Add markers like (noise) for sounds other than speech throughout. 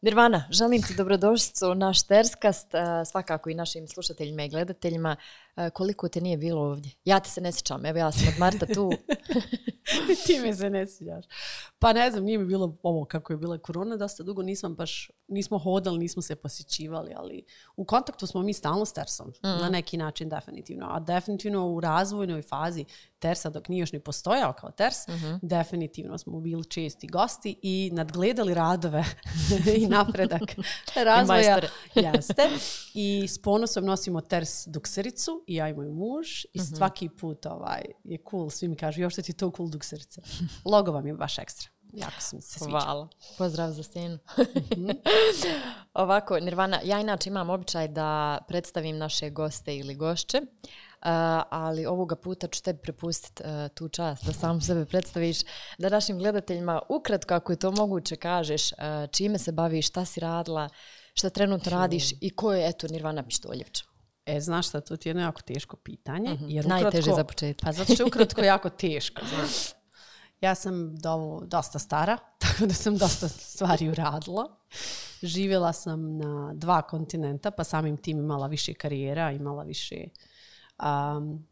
Nirvana, želim ti dobrodošlicu u naš Terskast, svakako i našim slušateljima i gledateljima. Koliko te nije bilo ovdje? Ja te se ne sjećam, evo ja sam od Marta tu. (laughs) (laughs) ti me se ne sjećaš. Pa ne znam, nije mi bilo ovo kako je bila korona, dosta dugo nisam baš, nismo hodali, nismo se posjećivali, ali u kontaktu smo mi stalno s Tersom, mm. na neki način definitivno. A definitivno u razvojnoj fazi Tersa, dok nije još ni postojao kao Ters, mm-hmm. definitivno smo bili česti gosti i nadgledali radove (laughs) i napredak (laughs) razvoja. Jeste. I s ponosom nosimo Ters duksericu i ja i moj muž i mm-hmm. svaki put ovaj, je cool, svi mi kažu, još što ti to cool dukserica. (laughs) Logo vam je baš ekstra. Jako sam se sviđa. Hvala. Pozdrav za scenu. Mhm. (laughs) Ovako, Nirvana, ja inače imam običaj da predstavim naše goste ili gošće, uh, ali ovoga puta ću tebi prepustiti uh, tu čast da sam sebe predstaviš, da našim gledateljima ukratko, ako je to moguće, kažeš uh, čime se baviš, šta si radila, šta trenutno radiš i ko je, eto, Nirvana Pištoljevča. E, znaš šta, to ti je jedno jako teško pitanje. Uh mhm. -huh. jer ukratko, Najteže za početak. Pa zato što je ukratko jako teško, znaš. Ja sam do, dosta stara, (laughs) tako da sam dosta stvari uradila. Živjela sam na dva kontinenta, pa samim tim imala više karijera, imala više um,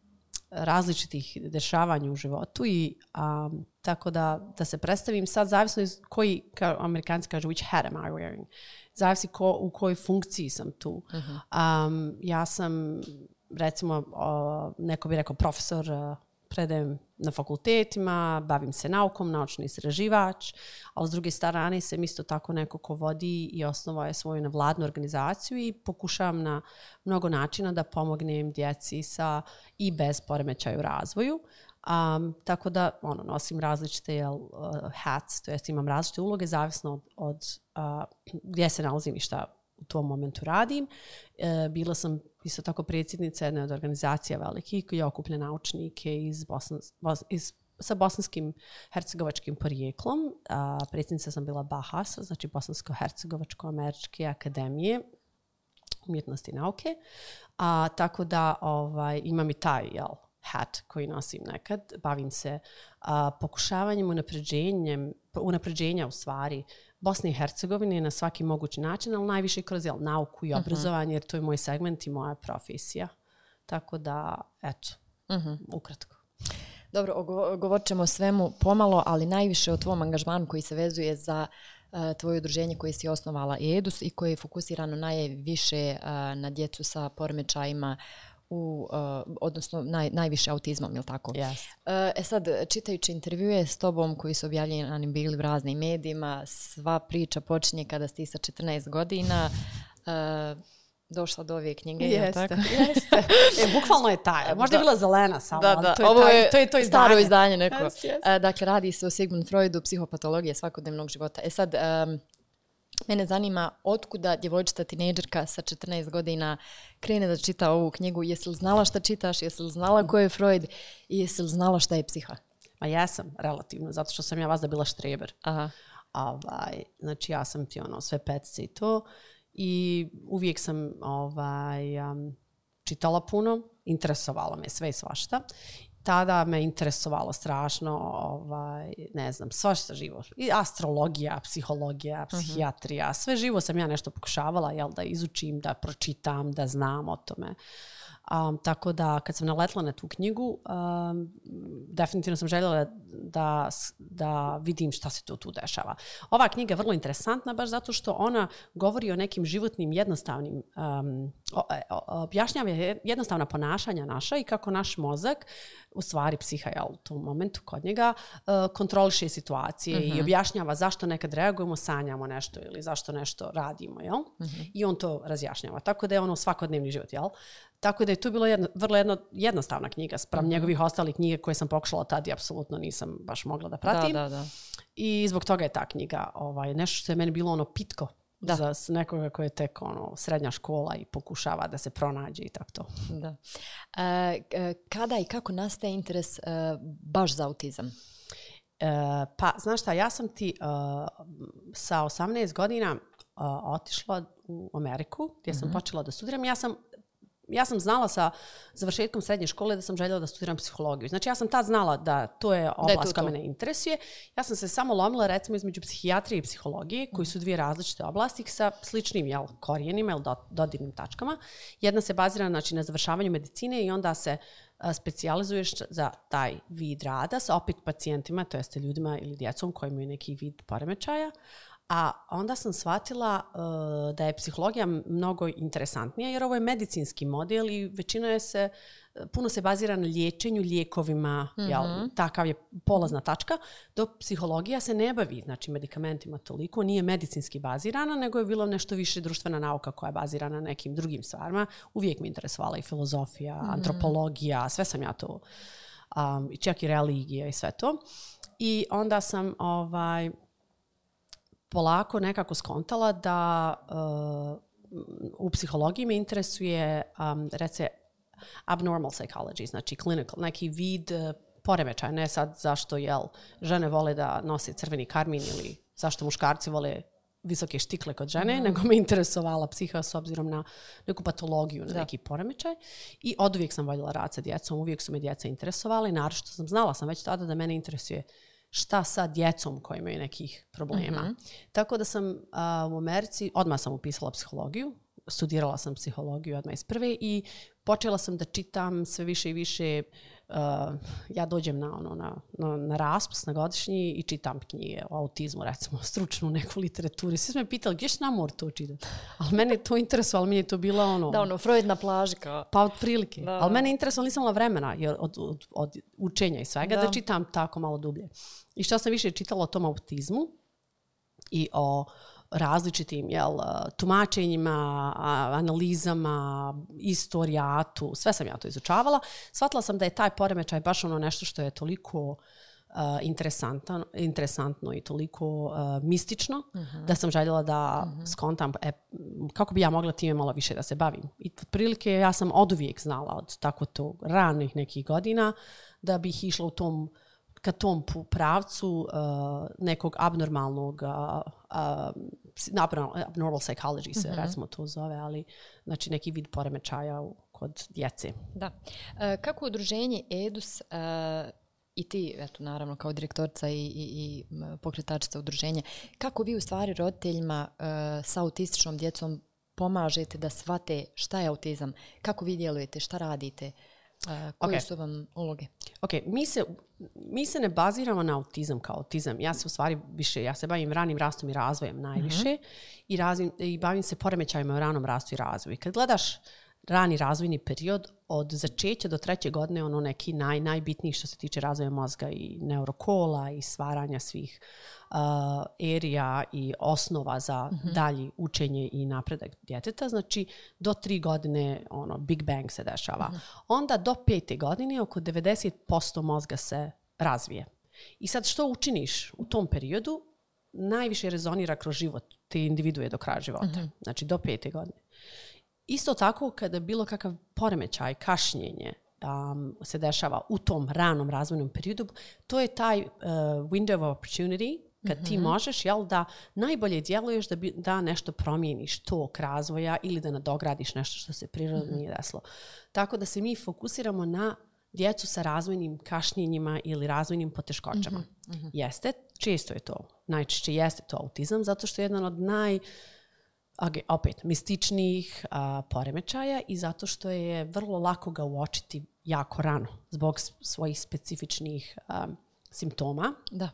različitih dešavanja u životu i um, tako da, da se predstavim sad zavisno iz koji, kao amerikanci kažu, which hat am I wearing? Zavisi ko, u kojoj funkciji sam tu. Uh -huh. um, ja sam, recimo, uh, neko bi rekao profesor uh, predajem na fakultetima, bavim se naukom, naučni istraživač, a s druge strane sam isto tako neko ko vodi i osnovao je svoju nevladnu organizaciju i pokušavam na mnogo načina da pomognem djeci sa i bez poremećaja u razvoju. Um, tako da ono, nosim različite jel, uh, hats, to jest imam različite uloge zavisno od, od uh, gdje se nalazim i šta u tom momentu radim. E, bila sam isto tako predsjednica jedne od organizacija velikih koji okuplja naučnike iz, Bosna, Bos, iz sa bosanskim hercegovačkim porijeklom. A, predsjednica sam bila BAHAS, znači Bosansko-Hercegovačko-Američke akademije umjetnosti i nauke. A, tako da ovaj, imam i taj jel, hat koji nosim nekad. Bavim se a, pokušavanjem, unapređenjem, unapređenja u stvari Bosne i Hercegovine na svaki mogući način, ali najviše kroz jel, nauku i mhm. obrazovanje, jer to je moj segment i moja profesija. Tako da, eto, uh mhm. -huh. ukratko. Dobro, govorit ćemo o svemu pomalo, ali najviše o tvom angažmanu koji se vezuje za uh, tvoje udruženje koje si osnovala EDUS i koje je fokusirano najviše uh, na djecu sa poremećajima u, uh, odnosno naj, najviše autizmom, ili tako? Yes. Uh, e sad, čitajući intervjue s tobom koji su objavljeni bili u raznim medijima, sva priča počinje kada si sa 14 godina, uh, došla do ove knjige, jeste, tako? Jeste, e, bukvalno je taj. Možda da. je bila zelena samo, da, da. to je, Ovo taj, je, to je to izdanje. Staro izdanje neko. Yes, yes. Dakle, radi se o Sigmund Freudu, psihopatologije svakodnevnog života. E sad, um, Mene zanima otkuda djevojčica tinejdžerka sa 14 godina krene da čita ovu knjigu. Jesi li znala šta čitaš? Jesi li znala ko je Freud? I jesi li znala šta je psiha? Ma ja sam, relativno, zato što sam ja vas da bila štreber. Aha. Ovaj, znači ja sam ti ono sve petce i to. I uvijek sam ovaj, um, čitala puno, interesovalo me sve i svašta tada me interesovalo strašno, ovaj, ne znam, svašta živo. I astrologija, psihologija, mhm. psihijatrija, uh -huh. sve živo sam ja nešto pokušavala, jel, da izučim, da pročitam, da znam o tome. Uh, Um, tako da kad sam naletla na tu knjigu, um, definitivno sam željela da, da vidim šta se to tu dešava. Ova knjiga je vrlo interesantna baš zato što ona govori o nekim životnim jednostavnim, um, objašnjava jednostavna ponašanja naša i kako naš mozak, u stvari psiha je u tom momentu kod njega, uh, kontroliše situacije uh -huh. i mhm. objašnjava zašto nekad reagujemo, sanjamo nešto ili zašto nešto radimo. Jel? Uh mhm. -huh. I on to razjašnjava. Tako da je ono svakodnevni život. Jel? Tako da je to bilo jedna, vrlo jedno, jednostavna knjiga sprem mm -hmm. njegovih ostalih knjige koje sam pokušala tad i apsolutno nisam baš mogla da pratim. Da, da, da. I zbog toga je ta knjiga ovaj, nešto što je meni bilo ono pitko da. za nekoga koji je tek ono, srednja škola i pokušava da se pronađe i tako to. Da. E, kada i kako nastaje interes e, baš za autizam? E, pa, znaš šta, ja sam ti e, sa 18 godina e, otišla u Ameriku gdje sam mm -hmm. počela da studiram. Ja sam ja sam znala sa završetkom srednje škole da sam željela da studiram psihologiju. Znači ja sam tad znala da to je oblast koja mene interesuje. Ja sam se samo lomila recimo između psihijatrije i psihologije, koji su dvije različite oblasti sa sličnim jel, korijenima ili dodirnim tačkama. Jedna se bazira znači, na završavanju medicine i onda se specijalizuješ za taj vid rada sa opet pacijentima, to jeste ljudima ili djecom koji imaju neki vid poremećaja. A onda sam shvatila uh, da je psihologija mnogo interesantnija jer ovo je medicinski model i većina je se, puno se bazira na liječenju, lijekovima, mm -hmm. jel, mhm. takav je polazna tačka, dok psihologija se ne bavi znači, medikamentima toliko, nije medicinski bazirana, nego je bilo nešto više društvena nauka koja je bazirana na nekim drugim stvarima. Uvijek mi interesovala i filozofija, mm -hmm. antropologija, sve sam ja to, um, čak i religija i sve to. I onda sam ovaj, polako nekako skontala da uh, u psihologiji me interesuje, um, rece, abnormal psychology, znači clinical, neki vid uh, poremećaja, ne sad zašto jel, žene vole da nose crveni karmin ili zašto muškarci vole visoke štikle kod žene, mm. nego me interesovala psiha s obzirom na neku patologiju, na da. neki poremećaj. I od uvijek sam voljela rad sa djecom, uvijek su me djeca interesovala i naravno sam znala sam već tada da mene interesuje šta sa djecom koji imaju nekih problema. Mm -hmm. Tako da sam a, u Americi, odmah sam upisala psihologiju, studirala sam psihologiju odmah iz prve i počela sam da čitam sve više i više uh, ja dođem na, ono, na, na, na raspust na godišnji i čitam knjige o autizmu, recimo, (laughs) stručnu neku literaturu. Svi su me pitali, gdje na mor to čitati? Ali mene to interesovalo, meni je to bilo ono... Da, ono, Freud na plaži kao... Pa od prilike. Da. Ali mene interesovalo, nisam imala vremena jer od, od, od učenja i svega da. da čitam tako malo dublje. I što sam više čitala o tom autizmu i o različitim jel, tumačenjima, analizama, istorijatu, sve sam ja to izučavala. Shvatila sam da je taj poremećaj baš ono nešto što je toliko uh, interesantno, interesantno i toliko uh, mistično uh mhm. -huh. da sam željela da uh mhm. -huh. skontam e, kako bi ja mogla time malo više da se bavim. I prilike ja sam od uvijek znala od tako to ranih nekih godina da bih išla u tom ka tom pravcu uh, nekog abnormalnog uh, uh, abnormal psychology se mm -hmm. recimo to zove, ali znači neki vid poremećaja kod djece. Da. Uh, kako udruženje EDUS uh, i ti, eto, naravno, kao direktorca i, i, i pokretačica udruženja, kako vi u stvari roditeljima uh, sa autističnom djecom pomažete da svate šta je autizam, kako vi djelujete, šta radite, uh, koje okay. su vam uloge? Ok, mi se, mi se ne baziramo na autizam kao autizam. Ja se u stvari više, ja se bavim ranim rastom i razvojem najviše mm -hmm. i, razvim, i bavim se poremećajima u ranom rastu i razvoju. Kad gledaš rani razvojni period od začeća do treće godine ono neki naj, najbitniji što se tiče razvoja mozga i neurokola i stvaranja svih uh, erija i osnova za mm -hmm. dalji učenje i napredak djeteta. Znači, do tri godine ono, Big Bang se dešava. Mm -hmm. Onda do pete godine oko 90% mozga se razvije. I sad što učiniš u tom periodu, najviše rezonira kroz život te individue do kraja života. Mm -hmm. Znači, do pete godine. Isto tako kada bilo kakav poremećaj, kašnjenje um, se dešava u tom ranom razvojnom periodu, to je taj uh, window of opportunity kad mm -hmm. ti mhm. možeš jel, da najbolje djeluješ da, bi, da nešto promijeniš tok razvoja ili da nadogradiš nešto što se prirodno mm -hmm. nije desilo. Tako da se mi fokusiramo na djecu sa razvojnim kašnjenjima ili razvojnim poteškoćama. Mm -hmm. Jeste, često je to, najčešće jeste to autizam, zato što je jedan od naj opet, mističnih a, poremećaja i zato što je vrlo lako ga uočiti jako rano zbog svojih specifičnih a, simptoma. Da.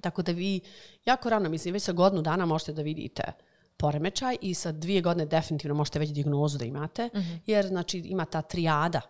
Tako da vi jako rano, mislim, već sa godinu dana možete da vidite poremećaj i sa dvije godine definitivno možete već dijagnozu da imate, mm -hmm. jer znači ima ta trijada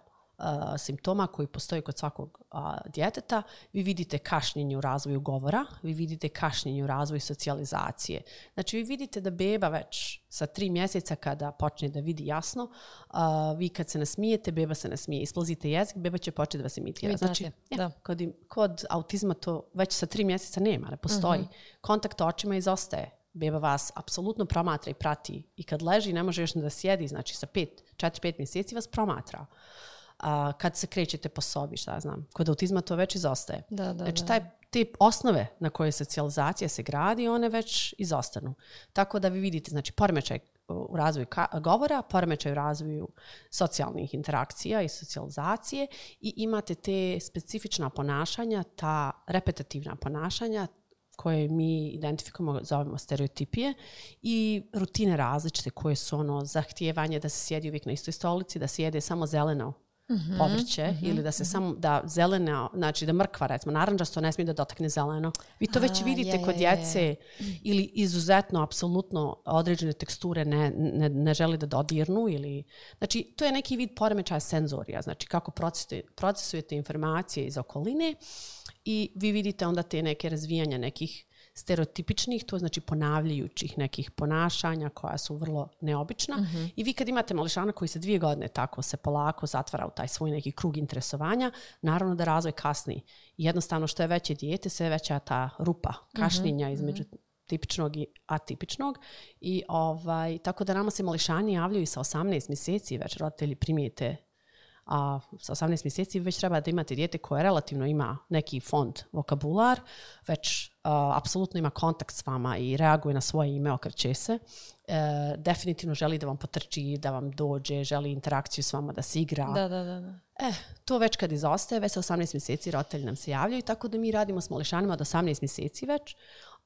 simptoma koji postoje kod svakog uh, djeteta, vi vidite kašnjenje u razvoju govora, vi vidite kašnjenje u razvoju socijalizacije. Znači, vi vidite da beba već sa tri mjeseca kada počne da vidi jasno, uh, vi kad se nasmijete, beba se nasmije. Isplazite jezik, beba će početi da vas imitira. Znači, ja, da. kod, kod autizma to već sa tri mjeseca nema, ne postoji. Uh mhm. -huh. Kontakt očima izostaje. Beba vas apsolutno promatra i prati. I kad leži, ne može još da sjedi, znači sa pet, četiri, pet mjeseci vas promatra. Uh, a, kad se krećete po sobi, šta znam. Kod autizma to već izostaje. Da, da, znači, taj tip osnove na koje socijalizacija se gradi, one već izostanu. Tako da vi vidite, znači, poremećaj u razvoju govora, poremećaj u razvoju socijalnih interakcija i socijalizacije i imate te specifična ponašanja, ta repetitivna ponašanja koje mi identifikujemo, zovemo stereotipije i rutine različite koje su ono zahtijevanje da se sjedi uvijek na istoj stolici, da se jede samo zeleno mm-hmm, povrće mm-hmm, ili da se mm-hmm. samo da zelena, znači da mrkva recimo naranđasto ne smije da dotakne zeleno. Vi to A, već vidite je, kod djece je, je. ili izuzetno apsolutno određene teksture ne, ne, ne želi da dodirnu ili znači to je neki vid poremećaja senzorija, znači kako procesujete, procesujete informacije iz okoline i vi vidite onda te neke razvijanja nekih stereotipičnih, to znači ponavljajućih nekih ponašanja koja su vrlo neobična. Mm -hmm. I vi kad imate mališana koji se dvije godine tako se polako zatvara u taj svoj neki krug interesovanja, naravno da razvoj kasni. Jednostavno što je veće dijete, sve veća ta rupa kašnjenja mm -hmm. između tipičnog i atipičnog. I ovaj, tako da nama se mališani javljaju sa 18 mjeseci, već roditelji primijete a sa 18 mjeseci već treba da imate dijete koje relativno ima neki fond vokabular, već apsolutno ima kontakt s vama i reaguje na svoje ime, okreće se. E, definitivno želi da vam potrči, da vam dođe, želi interakciju s vama, da se igra. Da, da, da. da. E, to već kad izostaje, već sa 18 mjeseci roditelji nam se javljaju, tako da mi radimo s mališanima od 18 mjeseci već.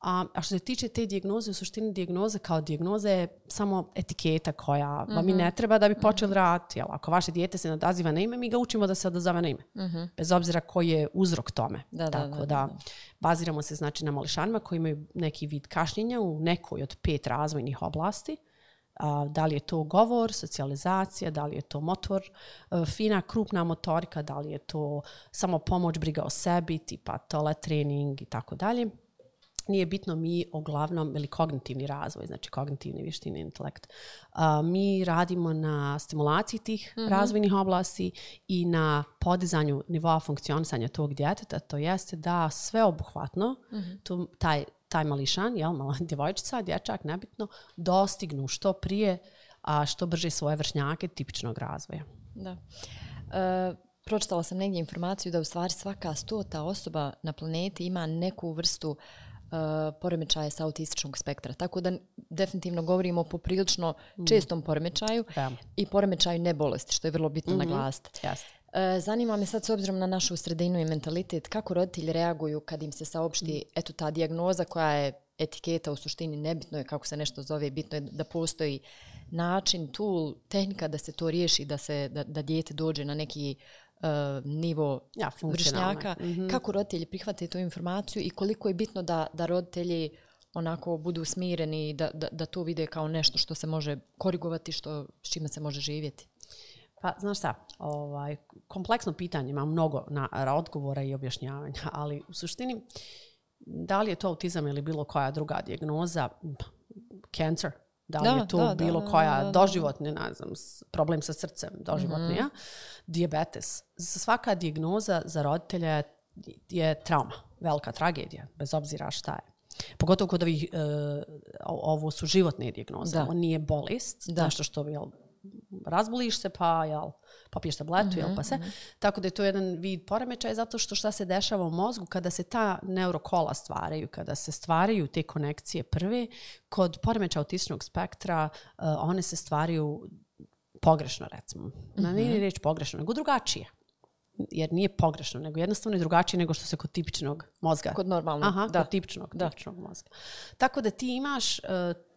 A, a što se tiče te dijagnoze, u suštini dijagnoze kao dijagnoze je samo etiketa koja mm -hmm. vam i ne mhm. treba da bi počeli mm -hmm. raditi. Jel? Ako vaše dijete se nadaziva na ime, mi ga učimo da se odazove na ime. Mm -hmm. Bez obzira koji je uzrok tome. Da, Tako da, da, da, baziramo se znači na mališanima koji imaju neki vid kašnjenja u nekoj od pet razvojnih oblasti. A, da li je to govor, socijalizacija, da li je to motor, a, fina, krupna motorika, da li je to samo pomoć, briga o sebi, tipa tole trening i tako dalje nije bitno mi uglavnom ili kognitivni razvoj, znači kognitivne vještine, intelekt. Uh, mi radimo na stimulaciji tih mm -hmm. razvojnih oblasti i na podizanju nivoa funkcionisanja tog djeteta, to jeste da sve obuhvatno mm -hmm. tu, taj, taj mališan, jel, mala (laughs) djevojčica, dječak, nebitno, dostignu što prije, a što brže svoje vršnjake tipičnog razvoja. Da. Uh, pročitala sam negdje informaciju da u stvari svaka stota osoba na planeti ima neku vrstu uh, uh, poremećaje sa autističnog spektra. Tako da definitivno govorimo o poprilično čestom poremećaju da. i poremećaju nebolesti, što je vrlo bitno mm -hmm. naglasiti. Yes. Uh, zanima me sad s obzirom na našu sredinu i mentalitet, kako roditelji reaguju kad im se saopšti mm. eto ta dijagnoza koja je etiketa u suštini nebitno je kako se nešto zove, bitno je da postoji način, tool, tehnika da se to riješi, da se da, da dijete dođe na neki uh, nivo ja, vršnjaka, mm -hmm. kako roditelji prihvate tu informaciju i koliko je bitno da, da roditelji onako budu smireni da, da, da to vide kao nešto što se može korigovati, što, s čime se može živjeti. Pa, znaš šta, ovaj, kompleksno pitanje, ima mnogo na odgovora i objašnjavanja, ali u suštini, da li je to autizam ili bilo koja druga dijagnoza, cancer, da li da, je to da, bilo da, koja da, da, doživotni, ne znam, problem sa srcem, doživotni, mm -hmm. diabetes. Svaka dijagnoza za roditelja je trauma, velika tragedija, bez obzira šta je. Pogotovo kod ovih, uh, ovo su životne dijagnoze, da. on nije bolest, da. nešto što je razboliš se pa jel, popiješ tabletu, mm -hmm, jel, pa se. Mm -hmm. Tako da je to jedan vid poremećaja zato što šta se dešava u mozgu kada se ta neurokola stvaraju, kada se stvaraju te konekcije prve, kod poremećaja autističnog spektra uh, one se stvaraju pogrešno, recimo. Mm -hmm. Nije reč pogrešno, nego drugačije jer nije pogrešno, nego jednostavno je drugačije nego što se kod tipičnog mozga. Kod normalnog, Aha, da. Kod tipičnog, da. tipičnog mozga. Tako da ti imaš uh,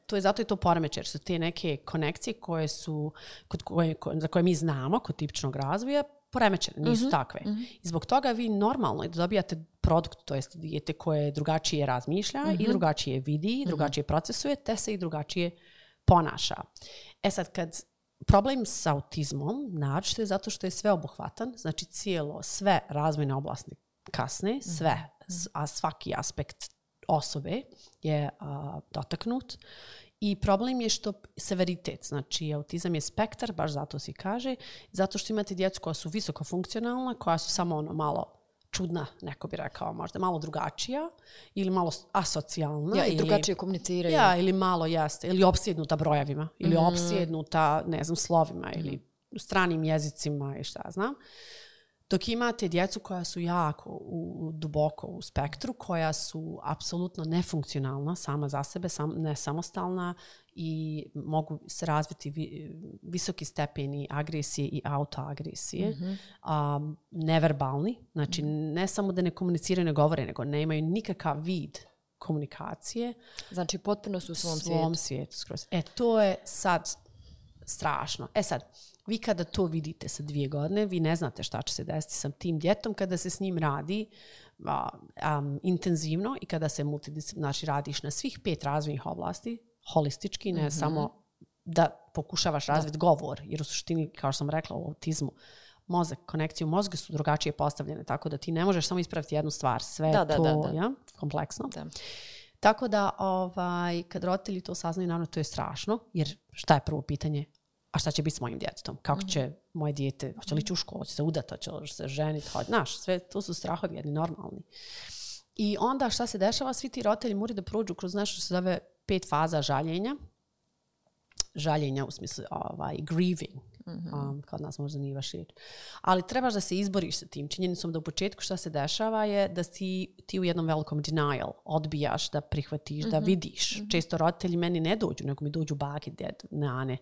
to je zato je to poremećaj, jer su te neke konekcije koje su, kod koje, za koje mi znamo, kod tipičnog razvoja, poremećene, nisu mm -hmm. takve. Mm -hmm. I zbog toga vi normalno dobijate produkt, to jest dijete koje drugačije razmišlja mm -hmm. i mhm. drugačije vidi, mm -hmm. drugačije procesuje, te se i drugačije ponaša. E sad, kad problem sa autizmom, naročito je zato što je sve obuhvatan, znači cijelo, sve razvojne oblasti kasne, sve, mm -hmm. a svaki aspekt osobe je a, dotaknut i problem je što severitet, znači autizam je spektar, baš zato se kaže, zato što imate djecu koja su visoko funkcionalna, koja su samo ono malo čudna, neko bi rekao, možda malo drugačija ili malo asocijalna. Ja, i ili, drugačije komuniciraju. Ja, ili malo jeste, ili opsjednuta brojevima, ili mm. opsjednuta, ne znam, slovima, mm. ili stranim jezicima i šta znam. Dok imate djecu koja su jako u, duboko u spektru, koja su apsolutno nefunkcionalna sama za sebe, sam, nesamostalna i mogu se razviti vi, visoki stepeni agresije i autoagresije, mm -hmm. um, neverbalni, znači ne samo da ne komuniciraju, ne govore, nego ne imaju nikakav vid komunikacije. Znači potpuno su u svom, svom svijetu. svijetu e, to je sad strašno. E sad, vi kada to vidite sa dvije godine, vi ne znate šta će se desiti sa tim djetom kada se s njim radi a, um, intenzivno i kada se multidisciplinarno znači radiš na svih pet razvojnih oblasti, holistički, ne mm -hmm. samo da pokušavaš razviti govor, jer u suštini, kao što sam rekla u autizmu, mozak, konekcije u mozgu su drugačije postavljene, tako da ti ne možeš samo ispraviti jednu stvar, sve da, to, da, da, da. Ja, kompleksno. Da. Tako da, ovaj, kad roditelji to saznaju, naravno, to je strašno, jer šta je prvo pitanje? A šta će biti s mojim djetetom? Kako mhm. će moje dijete, hoće li ići u školu, hoće se udati, hoće li se ženiti, hoće, znaš, sve to su strahovi jedni normalni. I onda šta se dešava, svi ti roditelji moraju da prođu kroz nešto što se zove pet faza žaljenja. Žaljenja u smislu ovaj, grieving, Mm -hmm. um, kod nas možda nije vaš riječ. Ali trebaš da se izboriš sa tim. Činjenicom da u početku šta se dešava je da si ti u jednom velikom denial odbijaš da prihvatiš, mm -hmm. da mhm. vidiš. Mm -hmm. Često roditelji meni ne dođu, nego mi dođu baki, djed, nane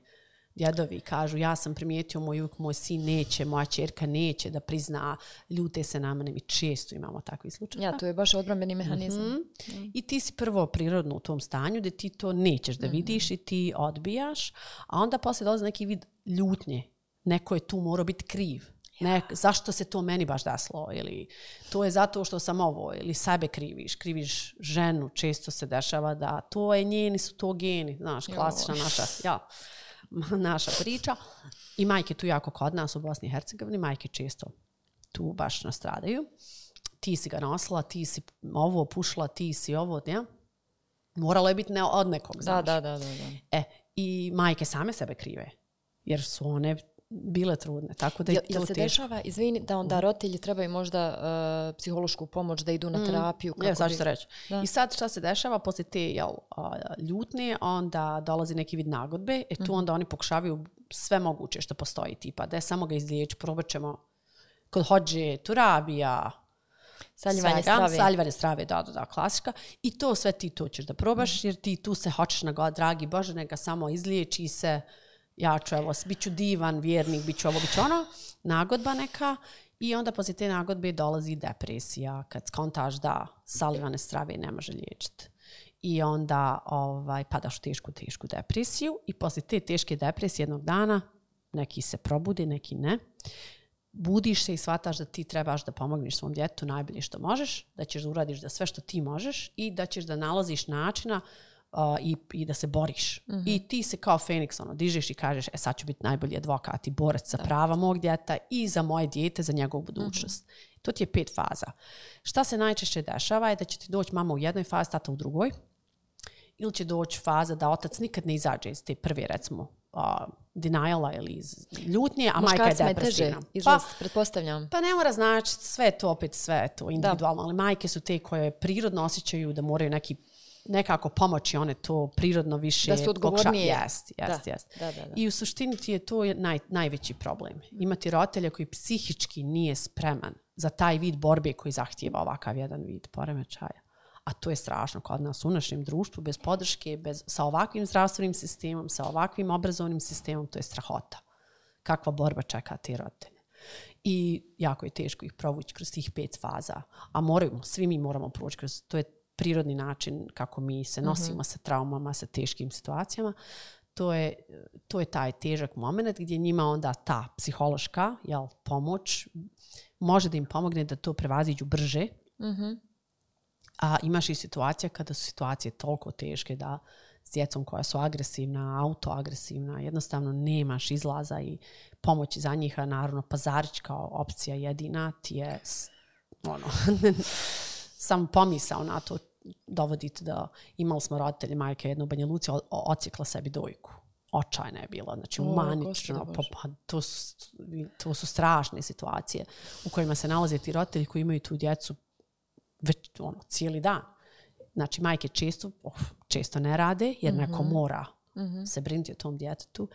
djedovi kažu ja sam primijetio moj uvijek, moj sin neće, moja čerka neće da prizna, ljute se na mene, mi često imamo takvi slučaj. Ja, to je baš odbrambeni mehanizam. Mm -hmm. I ti si prvo prirodno u tom stanju da ti to nećeš da vidiš mm -hmm. i ti odbijaš, a onda poslije dolazi neki vid ljutnje. Neko je tu morao biti kriv. Ne, zašto se to meni baš desilo ili to je zato što sam ovo ili sebe kriviš, kriviš ženu, često se dešava da to je njeni su to geni, znaš, klasična naša, ja. (laughs) naša priča. I majke tu jako kod nas u Bosni i Hercegovini, majke često tu baš nastradaju. Ti si ga nosila, ti si ovo pušla, ti si ovo, ne? Moralo je biti ne od nekog, znaš. Da, da, da, da. E, i majke same sebe krive. Jer su one bile trudne. Tako da je jel, se teško. dešava, izvini, da onda mm. roditelji trebaju možda uh, psihološku pomoć da idu na mm. terapiju? Kako ja, sad ću reći. Da. I sad šta se dešava, poslije te jel, uh, ljutne, onda dolazi neki vid nagodbe, e tu mm. onda oni pokušavaju sve moguće što postoji, tipa da je samo ga izliječi, probat ćemo kod hođe, turabija, Saljivanje strave. Saljivanje strave, da, da, da, klasika. I to sve ti to ćeš da probaš, mm. jer ti tu se hoćeš na god, dragi Bože, neka samo izliječi se, ja ću, evo, bit ću divan, vjernik, bit ću ovo, bit ću ono, nagodba neka, i onda poslije te nagodbe dolazi depresija, kad skontaš da salivane strave ne može liječiti. I onda ovaj, padaš u tešku, tešku depresiju i poslije te teške depresije jednog dana neki se probudi, neki ne. Budiš se i shvataš da ti trebaš da pomogneš svom djetu najbolje što možeš, da ćeš da uradiš da sve što ti možeš i da ćeš da nalaziš načina uh, i, i da se boriš. Mm -hmm. I ti se kao Feniks ono, dižeš i kažeš, e sad ću biti najbolji advokat i borac za prava mog djeta i za moje dijete, za njegovu budućnost. Mm -hmm. To ti je pet faza. Šta se najčešće dešava je da će ti doći mama u jednoj fazi, tata u drugoj. Ili će doći faza da otac nikad ne izađe iz te prve, recimo, uh, deniala ili iz ljutnje, a majka je depresivna. Izlaz, pa, pretpostavljam. Pa ne mora znači, sve to opet, sve to individualno, da. ali majke su te koje prirodno osjećaju da moraju neki nekako pomoći one to prirodno više da su odgovornije jest, jest, da. jest. Da, da, da. i u suštini ti je to naj, najveći problem imati roditelja koji psihički nije spreman za taj vid borbe koji zahtijeva ovakav jedan vid poremećaja a to je strašno kod nas u našem društvu bez podrške bez sa ovakvim zdravstvenim sistemom sa ovakvim obrazovnim sistemom to je strahota kakva borba čeka te roditelje i jako je teško ih provući kroz tih pet faza a moramo svi mi moramo proći kroz to je prirodni način kako mi se mhm. nosimo mm -hmm. sa traumama, sa teškim situacijama, to je, to je taj težak moment gdje njima onda ta psihološka jel, pomoć može da im pomogne da to prevaziđu brže. Mm -hmm. A imaš i situacija kada su situacije toliko teške da s djecom koja su agresivna, autoagresivna, jednostavno nemaš izlaza i pomoći za njih, a naravno pazarić kao opcija jedina ti je ono, (laughs) sam pomisao na to dovoditi da imali smo roditelje majke jednu u Banja Luci, ocijekla sebi dojku. Očajna je bila, znači o, manično, pa, pa, to, su, to su strašne situacije u kojima se nalaze ti roditelji koji imaju tu djecu već ono, cijeli dan. Znači, majke često, oh, često ne rade, jer mm -hmm. neko mora mm -hmm. se brinuti o tom djetetu.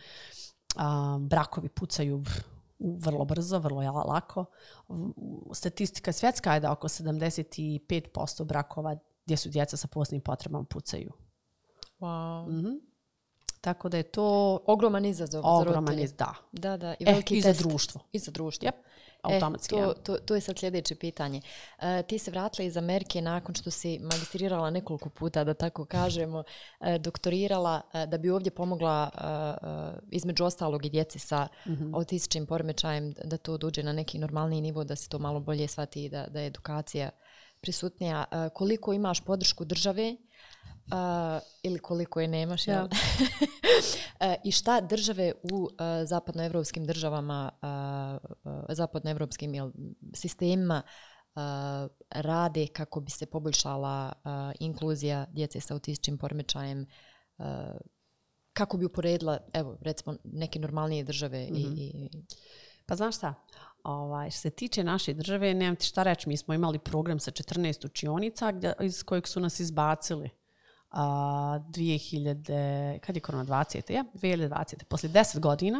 Um, brakovi pucaju vrlo brzo, vrlo lako. Statistika svjetska je da oko 75% brakova gdje su djeca sa posebnim potrebama pucaju. Wow. Mhm. Tako da je to Ogroman izazov za ogroman roditelje. iz da. Da, da. I E, veliki i za društvo. I za društvo. Jep, automatski, E, ja. to, to, to je sad sljedeće pitanje. E, ti se vratila iz Amerike nakon što si magistrirala nekoliko puta, da tako kažemo, e, doktorirala e, da bi ovdje pomogla e, e, između ostalog i djeci sa Mhm. autističnim poremećajem da to dođe na neki normalni nivo, da se to malo bolje shvati i da, da je edukacija prisutnija. E, koliko imaš podršku države e, ili koliko je nemaš, jel? Ja. (laughs) E, I šta države u e, zapadnoevropskim državama, e, e, zapadnoevropskim jel, sistemima e, rade kako bi se poboljšala e, inkluzija djece sa autističnim poremećajem, e, kako bi uporedila, evo, recimo, neke normalnije države i, i Pa znaš šta, ovaj, što se tiče naše države, nemam ti šta reći, mi smo imali program sa 14 učionica gdje, iz kojeg su nas izbacili a, 2000, kad je korona 20. Ja? 2020. Poslije 10 godina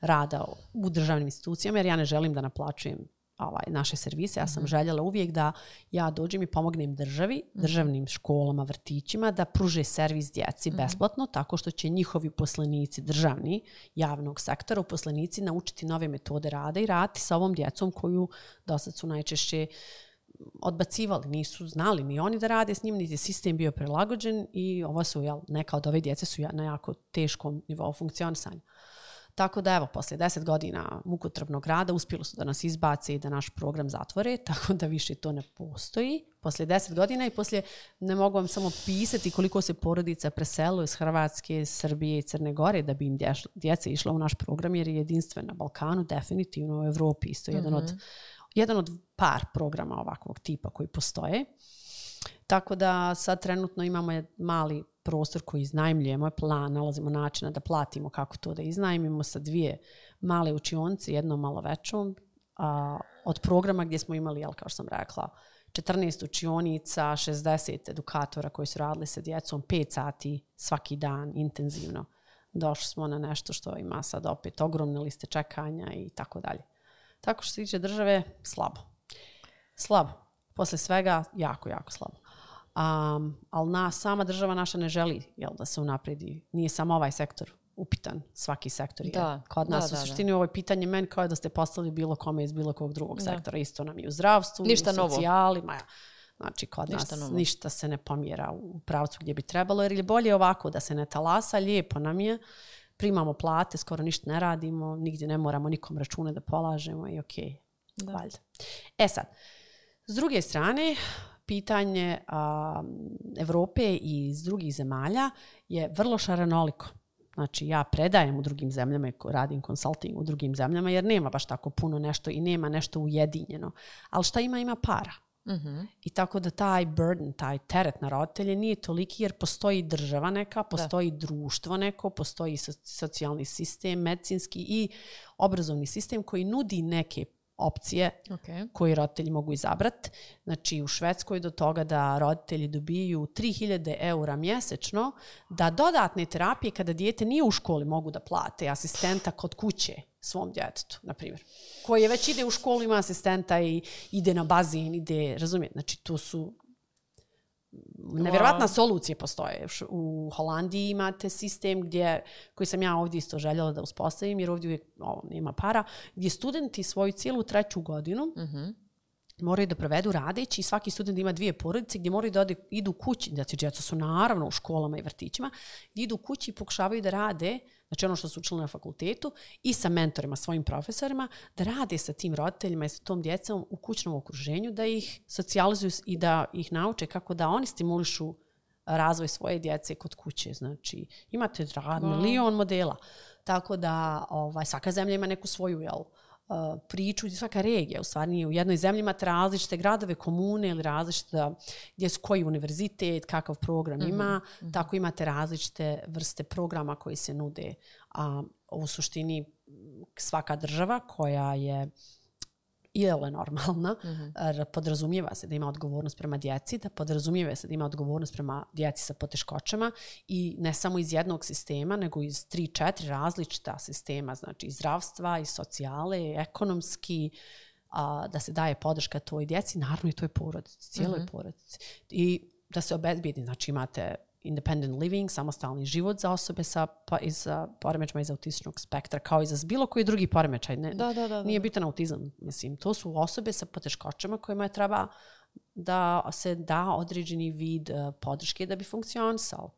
rada u državnim institucijama, jer ja ne želim da naplaćujem ovaj, naše servise. Ja sam željela uvijek da ja dođem i pomognem državi, državnim školama, vrtićima, da pruže servis djeci besplatno, tako što će njihovi uposlenici državni javnog sektora, uposlenici naučiti nove metode rada i raditi sa ovom djecom koju do sad su najčešće odbacivali, nisu znali ni oni da rade s njim, niti je sistem bio prilagođen i ovo su, jel, neka od ove djece su na jako teškom nivou funkcionisanja. Tako da evo, poslije deset godina mukotrpnog rada uspjeli su da nas izbace i da naš program zatvore, (laughs) tako da više to ne postoji. Poslije deset godina i poslije, ne mogu vam samo pisati koliko se porodica preselo iz Hrvatske, Srbije i Crne Gore da bi im djeca išla u naš program jer je jedinstven na Balkanu, definitivno u Evropi isto jedan od jedan od par programa ovakvog tipa koji postoje. Tako da sad trenutno imamo je- mali prostor koji iznajmljujemo, je plan, nalazimo načina da platimo kako to da iznajmimo sa dvije male učionice, jednom malo većom, a, od programa gdje smo imali, jel, kao što sam rekla, 14 učionica, 60 edukatora koji su radili sa djecom, 5 sati svaki dan intenzivno. Došli smo na nešto što ima sad opet ogromne liste čekanja i tako dalje. Tako što se tiče države, slabo. Slabo. Posle svega, jako, jako slabo. Um, ali na, sama država naša ne želi jel, da se unapredi. Nije samo ovaj sektor upitan, svaki sektor je. Da, Kod da, nas da, u da. suštini ovo je pitanje meni kao da ste postavili bilo kome iz bilo kog drugog sektora. Isto nam i u zdravstvu, Ništa i u novo. socijali. Ma ja. Znači, kod Ništa nas novo. ništa se ne pomjera u pravcu gdje bi trebalo, jer je bolje ovako da se ne talasa, lijepo nam je, primamo plate, skoro ništa ne radimo, nigdje ne moramo nikom račune da polažemo i okej, valjda. E sad, s druge strane, pitanje a, Evrope i iz drugih zemalja je vrlo šaranoliko. Znači, ja predajem u drugim zemljama i radim konsulting u drugim zemljama, jer nema baš tako puno nešto i nema nešto ujedinjeno. Ali šta ima, ima para. Mhm. I tako da taj burden, taj teret na roditelje nije toliki jer postoji država neka, postoji društvo neko, postoji so- socijalni sistem, medicinski i obrazovni sistem koji nudi neke opcije Okay. koji roditelji mogu izabrati. Znači u Švedskoj do toga da roditelji dobiju 3000 eura mjesečno, da dodatne terapije kada dijete nije u školi mogu da plate asistenta kod kuće svom djetetu, na primjer. Koji je već ide u školu, ima asistenta i ide na bazen, ide, razumijete, znači to su nevjerovatna solucije postoje. U Holandiji imate sistem gdje, koji sam ja ovdje isto željela da uspostavim, jer ovdje uvijek ovo, nema para, gdje studenti svoju cijelu treću godinu moraju da provedu radeći. I svaki student ima dvije porodice gdje moraju da ode, idu kući, djeca djeca su naravno u školama i vrtićima, gdje idu kući i pokušavaju da rade, znači ono što su učili na fakultetu i sa mentorima, svojim profesorima, da rade sa tim roditeljima i sa tom djecom u kućnom okruženju, da ih socijalizuju i da ih nauče kako da oni stimulišu razvoj svoje djece kod kuće. Znači, imate rad, milion modela. Tako da ovaj, svaka zemlja ima neku svoju jel, uh, priču svaka regija. U stvari nije u jednoj zemlji imate različite gradove, komune ili različite gdje su koji univerzitet, kakav program ima. Tako imate različite vrste programa koji se nude. A u suštini svaka država koja je je normalna, mm podrazumijeva se da ima odgovornost prema djeci, da podrazumijeva se da ima odgovornost prema djeci sa poteškoćama i ne samo iz jednog sistema, nego iz tri, četiri različita sistema, znači iz zdravstva, iz socijale, ekonomski, a, da se daje podrška toj djeci, naravno i toj porodici, cijeloj mm -hmm. porodici. I da se obezbijedi, znači imate independent living, samostalni život za osobe sa pa, iz poremećama iz autističnog spektra, kao i za bilo koji drugi poremećaj. Ne, da, da, da, nije bitan autizam. Mislim, to su osobe sa poteškoćama kojima je treba da se da određeni vid uh, podrške da bi funkcionisao.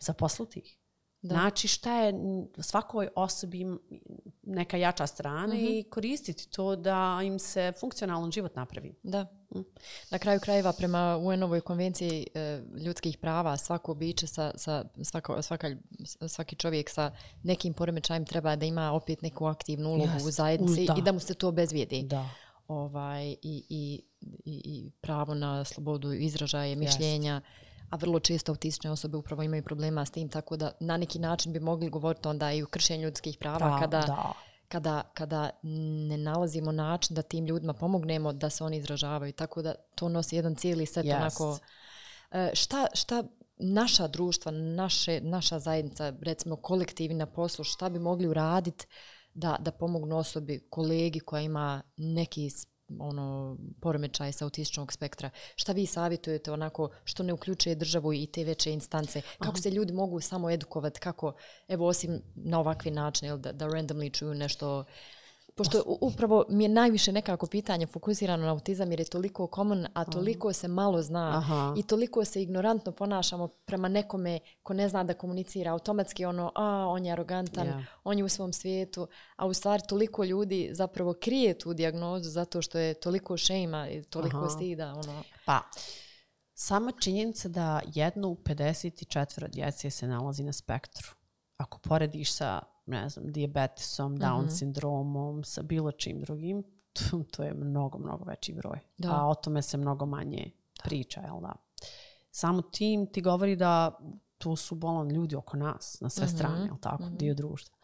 Zaposliti ih. Da. Znači šta je svakoj osobi neka jača strana mm -hmm. i koristiti to da im se funkcionalan život napravi. Da. Mm. Na kraju krajeva prema UN-ovoj konvenciji e, ljudskih prava svako biće sa, sa svako, svaka, svaki čovjek sa nekim poremećajem treba da ima opet neku aktivnu ulogu yes. u zajednici da. i da mu se to obezvijedi. Da. Ovaj, i, i, i, i pravo na slobodu izražaja, mišljenja. Yes a vrlo često autistične osobe upravo imaju problema s tim, tako da na neki način bi mogli govoriti onda i u kršenju ljudskih prava da, kada, da. kada, kada ne nalazimo način da tim ljudima pomognemo da se oni izražavaju. Tako da to nosi jedan cijeli set yes. onako... E, šta, šta naša društva, naše, naša zajednica, recimo kolektivi na poslu, šta bi mogli uraditi da, da pomognu osobi, kolegi koja ima neki ono poremećaj sa autističnog spektra. Šta vi savjetujete onako što ne uključuje državu i te veće instance? Kako Aha. se ljudi mogu samo edukovati? Kako, evo osim na ovakvi način, da, da randomly čuju nešto pošto upravo mi je najviše nekako pitanje fokusirano na autizam jer je toliko common, a toliko se malo zna Aha. i toliko se ignorantno ponašamo prema nekome ko ne zna da komunicira automatski ono, a on je arogantan, yeah. on je u svom svijetu, a u stvari toliko ljudi zapravo krije tu dijagnozu zato što je toliko šejma i toliko Aha. stida. Ono. Pa, sama činjenica da jedno u 54 djece se nalazi na spektru. Ako porediš sa ne znam, diabetesom, Down mm -hmm. sindromom, sa bilo čim drugim, to, (laughs) to je mnogo, mnogo veći broj. Da. A o tome se mnogo manje da. priča, jel da? Samo tim ti govori da to su bolan ljudi oko nas, na sve mm -hmm. strane, jel tako, mm -hmm. dio društva.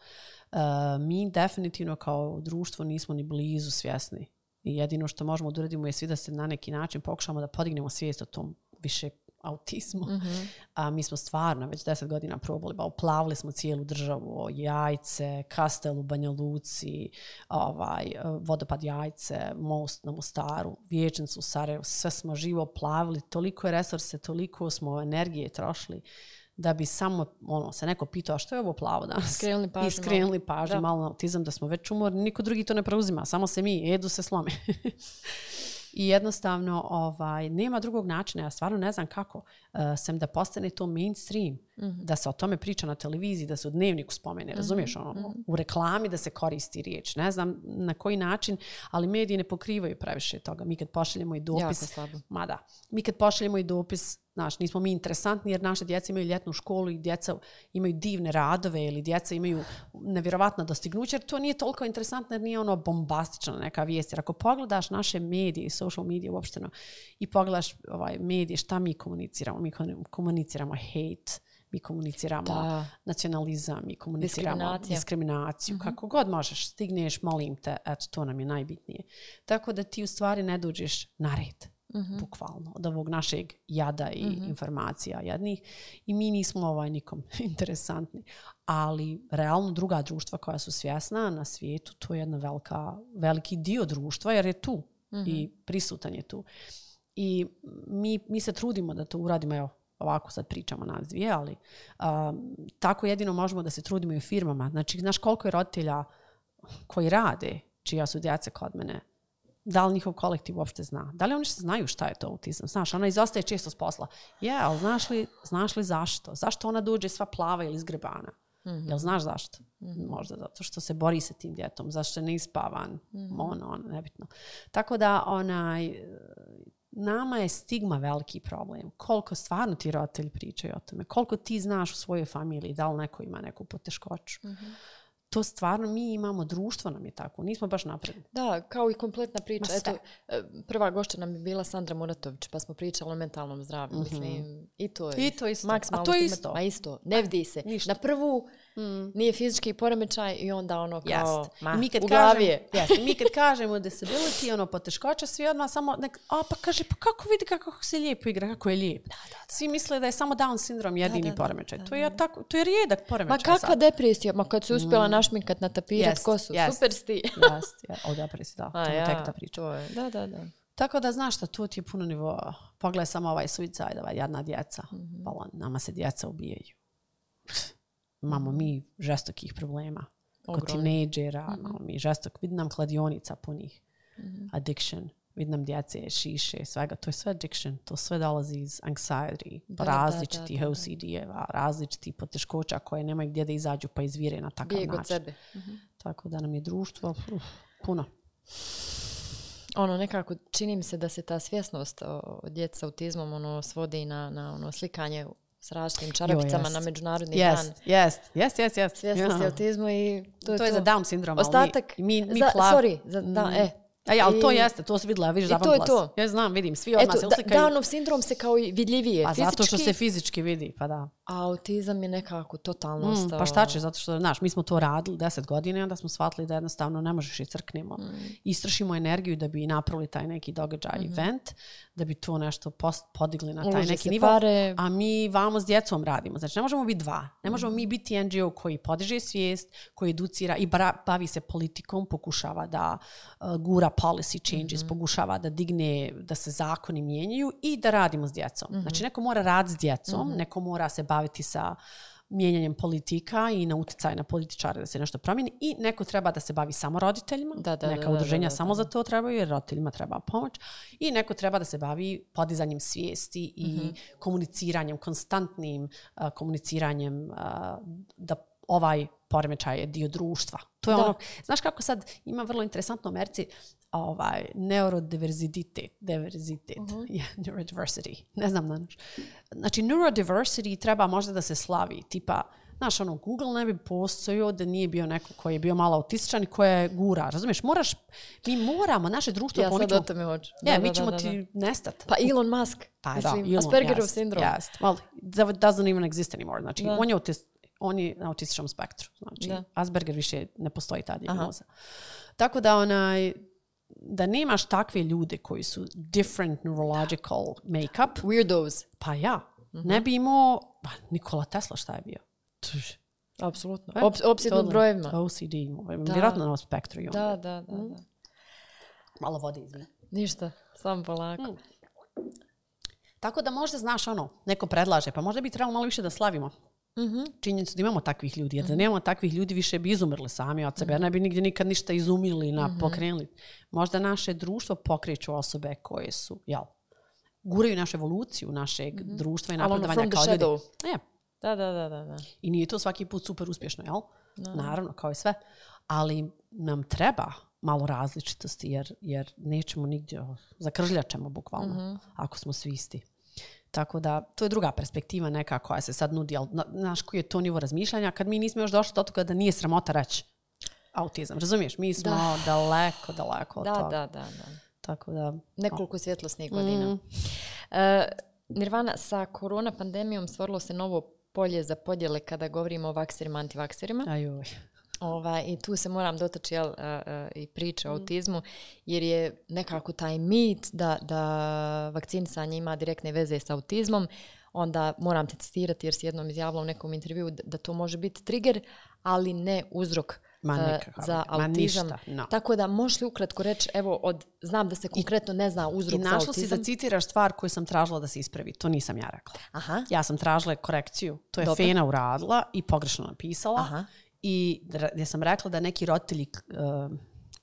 Uh, mi definitivno kao društvo nismo ni blizu svjesni. I jedino što možemo da uradimo je svi da se na neki način pokušamo da podignemo svijest o tom više autizmu. Mm -hmm. A mi smo stvarno već deset godina probali, ba uplavili smo cijelu državu, jajce, kastel u Banja Luci, ovaj, vodopad jajce, most na Mostaru, vječnicu u Sarajevu, sve smo živo plavili, toliko je resurse, toliko smo energije trošili da bi samo ono, se neko pitao što je ovo plavo danas. Skrenuli pažnju. I skrenuli pažnju malo na autizam da smo već umorni. Niko drugi to ne preuzima, samo se mi, edu se slome. (laughs) I jednostavno ovaj, nema drugog načina, ja stvarno ne znam kako, uh, sem da postane to mainstream, Uh, -hmm. da se o tome priča na televiziji, da se u dnevniku spomene, mm -hmm. razumiješ, ono, mm -hmm. u reklami da se koristi riječ. Ne znam na koji način, ali mediji ne pokrivaju previše toga. Mi kad pošaljemo i dopis... Ma da. Mi kad pošaljemo i dopis Znaš, nismo mi interesantni jer naše djeca imaju ljetnu školu i djeca imaju divne radove ili djeca imaju nevjerovatna dostignuća jer to nije toliko interesantno jer nije ono bombastična neka vijest. Jer ako pogledaš naše medije i social medije uopšteno i pogledaš ovaj, medije šta mi komuniciramo, mi komuniciramo hate, mi komuniciramo da. nacionalizam, mi komuniciramo diskriminaciju. Mm -hmm. Kako god možeš, stigneš, molim te, eto, to nam je najbitnije. Tako da ti u stvari ne dođeš na red mm-hmm. bukvalno, od ovog našeg jada i mm-hmm. informacija jednih. I mi nismo ovaj nikom (laughs) interesantni. Ali realno druga društva koja su svjesna na svijetu, to je jedna velika, veliki dio društva jer je tu mm-hmm. i prisutan je tu. I mi, mi se trudimo da to uradimo, evo, ovako sad pričamo nas dvije, ali um, tako jedino možemo da se trudimo i u firmama. Znači, znaš koliko je roditelja koji rade, čija su djeca kod mene, da li njihov kolektiv uopšte zna? Da li oni što znaju šta je to autizam? Znaš, ona izostaje često s posla. Je, ali znaš li, znaš li zašto? Zašto ona dođe sva plava ili zgrebana? Mm -hmm. Jel znaš zašto? Mm -hmm. Možda zato što se bori sa tim djetom, zašto je neispavan, mm -hmm. ono, ono, nebitno. Tako da, onaj, nama je stigma veliki problem. Koliko stvarno ti roditelji pričaju o tome? Koliko ti znaš u svojoj familiji da li neko ima neku poteškoću? Mm -hmm to stvarno mi imamo, društvo nam je tako, nismo baš napredni. Da, kao i kompletna priča. Eto, e, prva gošća nam je bila Sandra Muratović, pa smo pričali o mentalnom zdravlju. Mm -hmm. Mislim, i to je I to isto. A to je isto. Ma isto, ne vidi se. Ništa. Na prvu, nije fizički poremećaj i onda ono kao, Jest. ma, I mi kad u glavi je. (laughs) kažemo, jest, i mi kad kažemo disability, ono poteškoća, svi odmah samo, nek, a pa kaže, pa kako vidi kako se lijepo igra, kako je lijep. Svi misle da je samo Down sindrom jedini da, da, poremećaj. to je tako, to je rijedak poremećaj. Ma kakva sad. depresija, ma kad se uspjela našminkat, natapirat Jest, kosu, jest. super si ti. Jest, (laughs) je, o depresiji, da, A to je ja, tek ta priča. to je, da, da, da. Tako da znaš šta, tu ti je puno nivoa. Pogledaj samo ovaj suicide, ova jadna djeca. Mhm. Bala, nama se djeca ubijaju. Imamo mi žestokih problema. Kod tinejdžera, imamo mi žestok. Vidim nam kladionica punih. Mhm. Addiction. Vidim nam djece, šiše, svega. To je sve addiction. To sve dolazi iz anxiety, Da, različitih da. OCD-eva, različitih poteškoća koje nemaju gdje da izađu pa izvire na takav Bijeg način. sebe. Tako da nam je društvo uf, puno. Ono, nekako čini mi se da se ta svjesnost o, djeci s autizmom ono, svodi na, na ono, slikanje s različitim čarapicama jest. na međunarodni dan. Jest, jest, jest, jest, jest. Svjesnosti Ja. autizmu i to je To je za Down sindrom. ali Ostatak, Mi, mi, mi za, plav- sorry, za, da, e. A ja, ali to I- jeste, to se vidjela, ja vidiš I to je zapamtila si. to. Ja znam, vidim, svi odmah Eto, se uslikaju. Downov sindrom se kao i vidljivije Pa fizički, zato što se fizički vidi, pa da. a autizam je nekako totalno Mm, ostao. pa šta će, zato što, znaš, mi smo to radili deset godina i onda smo shvatili da jednostavno ne možeš i crknemo. Mm. Istrašimo energiju da bi napravili taj neki događaj, event, da bi to nešto post, podigli na taj Mhm. Uloži neki nivo. pare. A mi vamo s djecom radimo. Znači, ne možemo biti dva. Ne možemo mi biti NGO koji podiže svijest, koji educira i bavi se politikom, pokušava da uh, gura policy changes, pokušava da digne, da se zakoni mijenjaju i da radimo s djecom. Znači, neko mora raditi s djecom, neko mora se baviti sa mijenjanjem politika i na utjecaj na političare da se nešto promijeni i neko treba da se bavi samo roditeljima, Da, da, neka da, udruženja da, da, samo za to trebaju jer roditeljima treba pomoć i neko treba da se bavi podizanjem svijesti i Mhm. komuniciranjem, konstantnim uh, komuniciranjem uh, da ovaj poremećaj je dio društva. To je Da. ono, znaš kako sad ima vrlo interesantno u Americi ovaj, neurodiverzitet, diverzitet, Mhm. (laughs) yeah, neurodiversity, ne znam na naš. Znači, neurodiversity treba možda da se slavi, tipa, Znaš, ono, Google ne bi postojao da nije bio neko koji je bio malo autističan i koja je gura. Razumiješ, moraš, mi moramo, naše društvo, Ja sad o ćemo- tome hoću. Ja, Da, mi da, ćemo da, da, ti nestat. Pa Elon Musk, Pa mislim, da, Elon, Aspergerov jest, sindrom. Jest. Well, that doesn't even exist anymore. Znači, Da. on je, autist, on je na autističnom spektru. Znači, Da. Asperger više ne postoji ta dijagnoza. Tako da onaj, da nemaš takve ljude koji su different neurological make-up, Weirdos. pa ja, Mhm. ne bi imao, pa Nikola Tesla šta je bio? Apsolutno. E, Ops, opsjednut totally. brojevima. OCD, imao. vjerojatno na spektru. on. Da, da, da, Mhm. da. Malo vode izvini. Ništa, samo polako. Mm. Tako da možda znaš ono, neko predlaže, pa možda bi trebalo malo više da slavimo. Mhm. činjenicu da imamo takvih ljudi. Jer da nemamo takvih ljudi, više bi izumrli sami od sebe. Jer ne bi nigdje nikad ništa izumili, na, pokrenuli. Možda naše društvo pokreću osobe koje su, jel, guraju našu evoluciju našeg društva i ono napredovanja kao ljudi. shadow. E, Da, da, da, da. da. I nije to svaki put super uspješno, jel? Naravno, kao i sve. Ali nam treba malo različitosti, jer, jer nećemo nigdje, zakržljačemo bukvalno, ako smo svi isti. Tako da, to je druga perspektiva neka koja se sad nudi, ali na- znaš koji je to nivo razmišljanja, kad mi nismo još došli do toga da nije sramota reći autizam, razumiješ? Mi smo daleko, daleko od Da, toga. da, da, da. Tako da, Nekoliko svjetlosnih Mm. godina. E, Nirvana, sa korona pandemijom stvorilo se novo polje za podjele kada govorimo o vakserima, antivakserima. ajoj. Ovaj, I tu se moram dotaći jel, e, e, i priče Mm. o autizmu, jer je nekako taj mit da, da vakcinisanje ima direktne veze sa autizmom. Onda moram te citirati jer si jednom izjavila u nekom intervju da, da to može biti trigger, ali ne uzrok Ma e, nikakav, za ma autizam. ništa, no. Tako da možeš li ukratko reći, evo, od, znam da se konkretno ne zna I uzrok za našla si autizam. da citiraš stvar koju sam tražila da se ispravi. To nisam ja rekla. Aha, Ja sam tražila korekciju. To je Dobro. Fena uradila i pogrešno napisala. Aha. I gdje sam rekla da neki roditelji uh,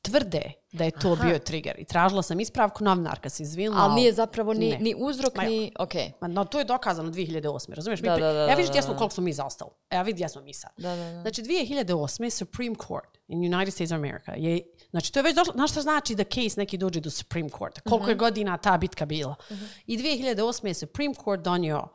tvrde da je to bio trigger. I tražila sam ispravku, novinarka se izvinula. ali nije zapravo ni, Ne. ni uzrok, Ma ni... Ok, Ma, no, to je dokazano 2008. Razumiješ? Mi Da, pri- da, da, ja vidiš gdje smo, koliko smo mi zaostali. Evo vidi gdje smo mi sad. Da, da, da. Znači 2008. Supreme Court in United States of America je, znači to je već došlo, znaš šta znači da case neki dođe do Supreme Court? Koliko je Mhm. godina ta bitka bila? I 2008. je Supreme Court donio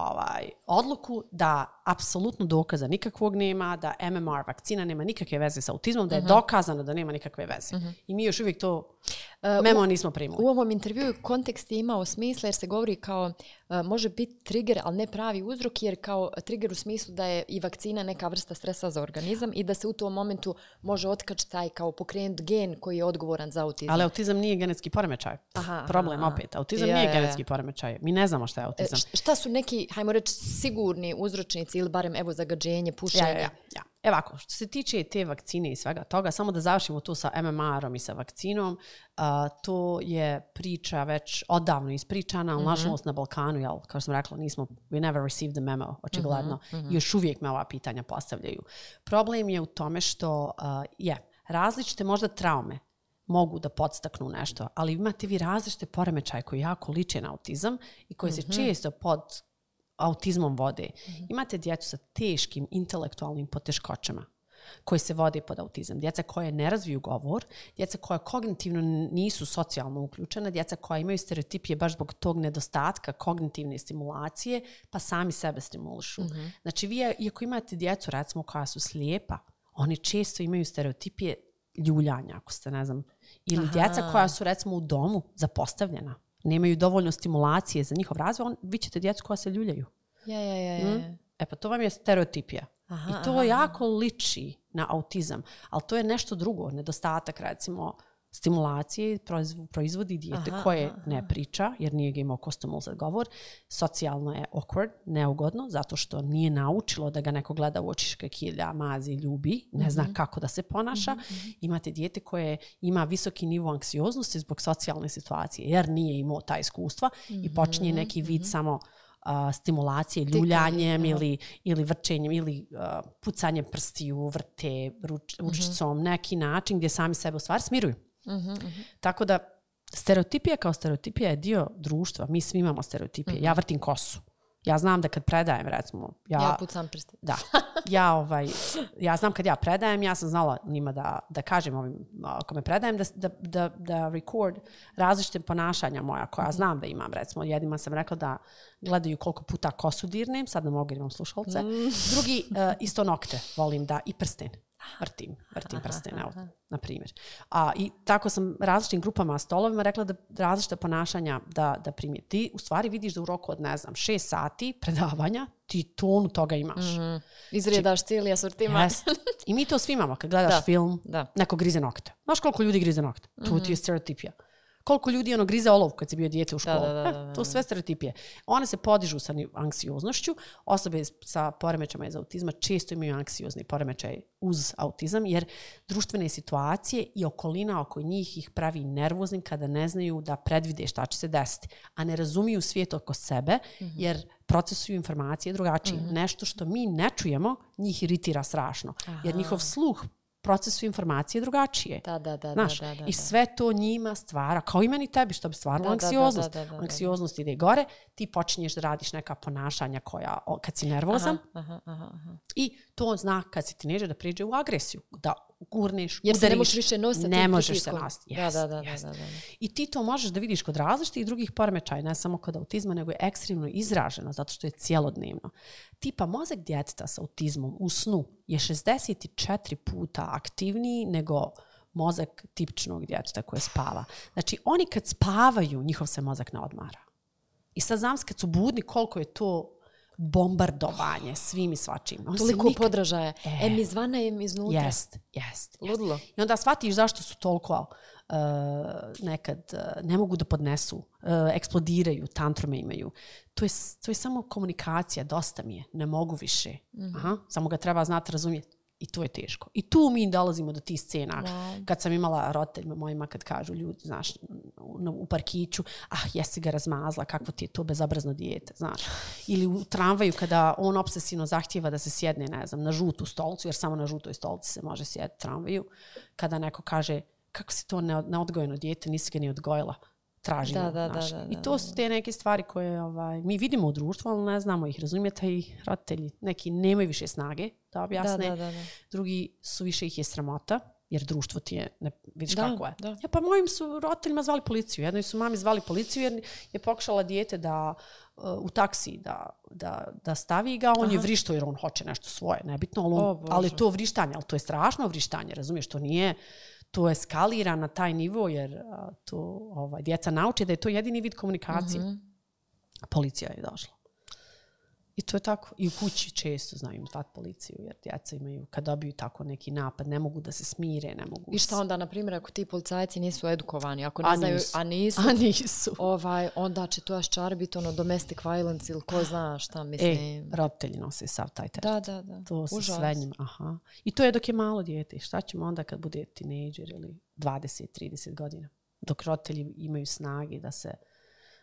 ovaj, odluku da apsolutno dokaza nikakvog nema, da MMR vakcina nema nikakve veze sa autizmom, da Mhm. je dokazano da nema nikakve veze. I mi još uvijek to E, memo nismo primili. U ovom intervjuu kontekst je imao smisla jer se govori kao uh, može biti trigger, ali ne pravi uzrok, jer kao trigger u smislu da je i vakcina neka vrsta stresa za organizam i da se u tom momentu može otkaći taj kao pokrenut gen koji je odgovoran za autizam. Ali autizam nije genetski poremećaj. Aha, Problem aha. opet. Autizam Ja, nije ja, ja. genetski poremećaj. Mi ne znamo šta je E, autizam. š- šta su neki, hajmo reći, sigurni uzročnici ili barem evo zagađenje, pušenje? Ja, ja, ja, ja. Evo ovako, što se tiče te vakcine i svega toga, samo da završimo tu sa MMR-om i sa vakcinom, a, to je priča već odavno ispričana, ali nažalost na Balkanu, jel, kao što sam rekla, nismo, we never received the memo, očigledno, i još uvijek me ova pitanja postavljaju. Problem je u tome što a, je, različite možda traume mogu da podstaknu nešto, ali imate vi različite poremećaje koji jako liče na autizam i koji se često pod autizmom vode. Imate djecu sa teškim intelektualnim poteškoćama koji se vode pod autizam. Djeca koje ne razviju govor, djeca koja kognitivno nisu socijalno uključena, djeca koja imaju stereotipije baš zbog tog nedostatka kognitivne stimulacije, pa sami sebe stimulišu. Znači, vi iako imate djecu, recimo, koja su slijepa, oni često imaju stereotipije ljuljanja, ako ste, ne znam, ili Aha. djeca koja su, recimo, u domu zapostavljena, nemaju dovoljno stimulacije za njihov razvoj, on, vi ćete djecu koja se ljuljaju. Ja, ja, ja, ja. ja. E pa to vam je stereotipija. Aha, I to aha, jako liči na autizam, ali to je nešto drugo, nedostatak recimo stimulacije proizv- proizvodi dijete Aha, koje aha, ne priča, jer nije ga imao kostumul za govor, socijalno je awkward, neugodno, zato što nije naučilo da ga neko gleda u oči škekilja, mazi, ljubi, ne Mhm. zna kako da se ponaša. Imate dijete koje ima visoki nivo anksioznosti zbog socijalne situacije, jer nije imao ta iskustva i počinje Mhm, neki vid samo a, stimulacije ljuljanjem aha. ili, ili vrčenjem ili a, pucanjem prstiju, vrte ruč, Mhm. ručicom, neki način gdje sami sebe u stvari smiruju. Mhm, mhm. Tako da stereotipija kao stereotipija je dio društva. Mi svi imamo stereotipije. Ja vrtim kosu. Ja znam da kad predajem, recimo, ja, Ja pucam prste. da, ja, ovaj, ja znam kad ja predajem, ja sam znala njima da, da kažem ovim, ako me predajem, da, da, da, da record različite ponašanja moja koja znam da imam. Recimo, jednima sam rekla da gledaju koliko puta kosu dirnem, sad ne mogu jer imam slušalce. Drugi, uh, isto nokte volim da i prsten vrtim, vrtim prsten, evo, na primjer. A, I tako sam različitim grupama, stolovima rekla da različite ponašanja da, da primijeti. Ti u stvari vidiš da u roku od, ne znam, šest sati predavanja ti tonu toga imaš. Mm. Izredaš cijeli asortiman. Jest. I mi to svi imamo. Kad gledaš (laughs) Da. film, Da. neko grize nokte. Znaš koliko ljudi grize nokte? Tu ti je stereotipija. Koliko ljudi ono grize olov kad si bio dijete u školu. da, da, Eh, da, (laughs) da. to sve stereotipije. One se podižu sa anksioznošću. Osobe sa poremećama iz autizma često imaju anksiozni poremećaj uz autizam, jer društvene situacije i okolina oko njih ih pravi nervoznim kada ne znaju da predvide šta će se desiti, a ne razumiju svijet oko sebe, jer procesuju informacije drugačije. Nešto što mi ne čujemo, njih iritira strašno, jer njihov sluh procesu informacije drugačije. Da, da, da, Znaš, da, da, da, I sve to njima stvara, kao i meni tebi, što bi stvaralo Da, da, da, anksioznost. da, da, da, da. Anksioznost ide gore, ti počinješ da radiš neka ponašanja koja, kad si nervozan, Aha, aha, aha. i to zna kad si tineđer da priđe u agresiju, da gurneš, Jer se ne udariš, možeš više nositi Ne možeš se nositi. Da, Jest, da, da, da, jest. da, da. I ti to možeš da vidiš kod različitih drugih poremećaja, ne samo kod autizma, nego je ekstremno izraženo, zato što je cijelodnevno. Tipa mozak djeteta sa autizmom u snu je 64 puta aktivniji nego mozak tipičnog djeteta koje spava. Znači, oni kad spavaju, njihov se mozak ne odmara. I sad znam kad su budni koliko je to bombardovanje svim i svačim. Se Toliko nikad- podražaja. Em izvana, em iznutra. Jest, jest. Ludilo. I onda shvatiš zašto su toliko uh, nekad uh, ne mogu da podnesu, uh, eksplodiraju, tantrume imaju. To je, to je samo komunikacija, dosta mi je, ne mogu više. Aha, samo ga treba znati razumjeti. I to je teško. I tu mi dolazimo do tih scena. Wow. Kad sam imala roditeljima mojima kad kažu ljudi, znaš, u, u parkiću, ah, jesi ga razmazla, kakvo ti je to bezobrazno dijete, znaš. Ili u tramvaju kada on obsesivno zahtjeva da se sjedne, ne znam, na žutu stolcu, jer samo na žutoj stolci se može sjediti u tramvaju. Kada neko kaže, kako si to ne- neodgojeno dijete, nisi ga ni odgojila, tražimo. Da, da, da, da, I to su te neke stvari koje ovaj, mi vidimo u društvu, ali ne znamo ih razumijete i roditelji. Neki nemaju više snage da Da, objasne, da, da, da. drugi su više ih je sramota, jer društvo ti je, ne, vidiš Da, kako je. da. Ja, pa mojim su roditeljima zvali policiju. Jednoj su mami zvali policiju jer je pokušala dijete da uh, u taksi da, da, da stavi ga, on je vrišto jer on hoće nešto svoje, nebitno, ali, O, on, Bože. ali to vrištanje, ali to je strašno vrištanje, razumiješ, to nije, to eskalira na taj nivo jer a, to ovaj, djeca nauče da je to jedini vid komunikacije. Mhm. Policija je došla. I to je tako. I u kući često znaju zvati policiju, jer djeca imaju, kad dobiju tako neki napad, ne mogu da se smire, ne mogu... I šta onda, na primjer, ako ti policajci nisu edukovani, ako ne A znaju, nisu. a nisu, A nisu. ovaj, onda će to aščar biti ono domestic violence ili ko zna šta, E, mislim. roditelji nose sav taj teret. da, da, da. To se sve njima, aha. I to je dok je malo dijete. Šta ćemo onda kad bude tinejdžer ili 20-30 godina? Dok roditelji imaju snage da se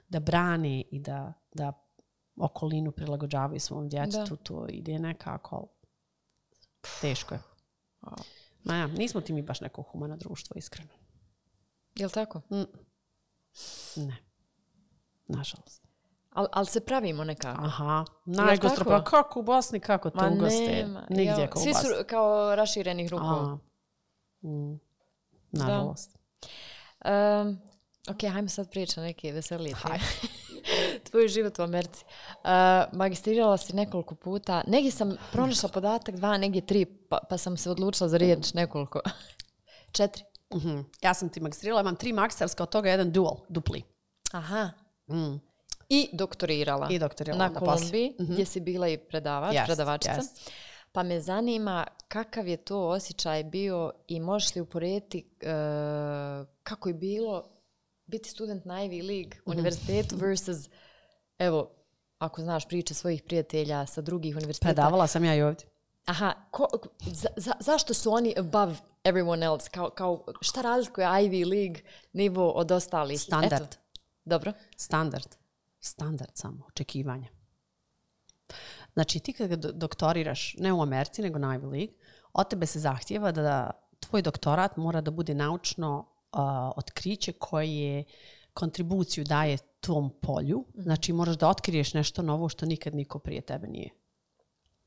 da brane i da, da okolinu prilagođavaju svom djetetu, to ide nekako teško je. Ma ja, nismo ti mi baš neko humano društvo, iskreno. Jel tako? Ne. Nažalost. Al, ali se pravimo nekako. Aha, najgostro, pa kako u Bosni, kako Ma ugoste? nema. Nigdje Jel, kao u Svi su kao raširenih rukova. A, mm, nažalost. Um, ok, hajmo sad pričati neke veselije teme. (laughs) Tvoj život u Americi. Uh, magistrirala si nekoliko puta. Negdje sam pronašla podatak dva, negdje tri, pa, pa sam se odlučila za riječ nekoliko. (laughs) Četiri. Mhm. Ja sam ti magistrirala, imam tri magistarska, od toga jedan dual, dupli. Aha. Mm. I doktorirala. I doktorirala Na onda poslije. Kolumbiji, gdje si bila i predavač, Jest, predavačica. jest. Pa me zanima kakav je to osjećaj bio i možeš li uporediti e, kako je bilo biti student na Ivy League Mhm. univerzitetu versus, evo, ako znaš priče svojih prijatelja sa drugih univerziteta. Predavala sam ja i ovdje. Aha, ko, za, za, zašto su oni above everyone else? Kao, kao šta razlikuje Ivy League nivo od ostalih? Standard. Eto. Dobro. Standard. Standard samo, očekivanja. Znači, ti kad do- doktoriraš, ne u Americi, nego na Ivy League, od tebe se zahtjeva da tvoj doktorat mora da bude naučno a, otkriće koje kontribuciju daje tom polju. Znači, moraš da otkriješ nešto novo što nikad niko prije tebe nije.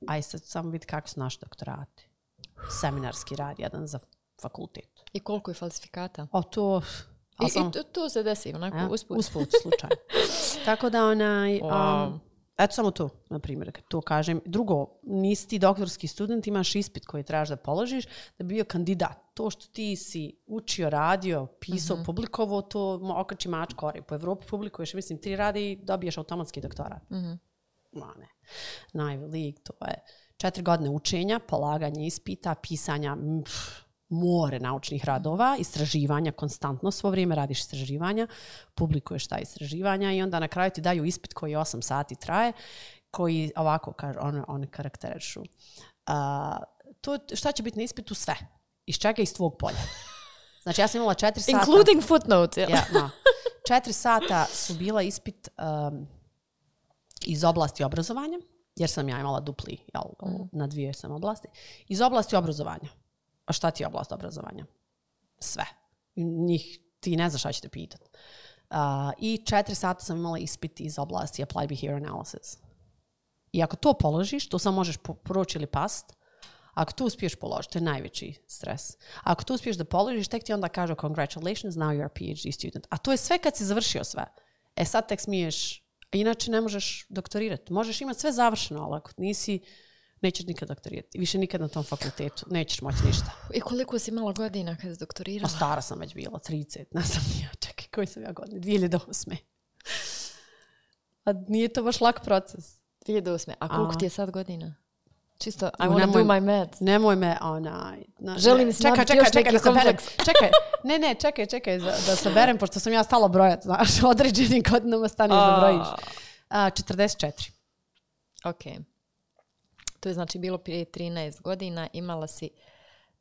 Aj sad samo vidi kako su naši doktorati. Seminarski rad, jedan za fakultet. I koliko je falsifikata? O, to... I, samo- i to, to se desi, onako, Ja, usput. Usput, slučajno. (laughs) Tako da onaj... Wow. Um, eto samo to, na primjer, kad to kažem. Drugo, nisi ti doktorski student, imaš ispit koji trebaš da položiš da bi bio kandidat. To što ti si učio, radio, pisao, Mhm. publikovao, to okači mač kore. Po Evropi publikuješ, mislim, tri radi i dobiješ automatski doktorat. Mhm. Ma ne. Na Ivy League, to je četiri godine učenja, polaganje ispita, pisanja mm, pff, more naučnih radova, istraživanja konstantno, svo vrijeme radiš istraživanja, publikuješ ta istraživanja i onda na kraju ti daju ispit koji 8 sati traje, koji ovako kažu, one, one karakterišu. A, to, šta će biti na ispitu? Sve. Iz čega? Iz tvog polja. Znači ja sam imala četiri sata. Including footnotes, jel? Ja, da. Četiri sata su bila ispit um, iz oblasti obrazovanja, jer sam ja imala dupli, jel, na dvije sam oblasti. Iz oblasti obrazovanja. A šta ti je oblast obrazovanja? Sve. I Njih ti ne znaš šta ćete pitat. Uh, I četiri sata sam imala ispit iz oblasti Applied Behavior Analysis. I ako to položiš, to samo možeš proći ili past. Ako to uspiješ položiti, to je najveći stres. Ako to uspiješ da položiš, tek ti onda kažu congratulations, now you're a PhD student. A to je sve kad si završio sve. E sad tek smiješ, inače ne možeš doktorirati. Možeš imati sve završeno, ali ako nisi, nećeš nikad doktorirati. Više nikad na tom fakultetu. Nećeš moći ništa. I koliko si imala godina kada si doktorirala? A stara sam već bila, 30. Ne znam ja, čekaj, koji sam ja godine? 2008. A nije to baš lak proces. 2008. A koliko A. ti je sad godina? Čisto, I wanna do nemoj- my math. Nemoj me, onaj... Na, Želim snabiti čekaj, čekaj, čekaj, da saberem. kompleks. (laughs) Čekaj, ne, ne, čekaj, čekaj, da, da saberem, pošto sam ja stala brojat, znaš, (laughs) određenim godinama staneš da brojiš. A, 44. Ok. To je znači bilo prije 13 godina, imala si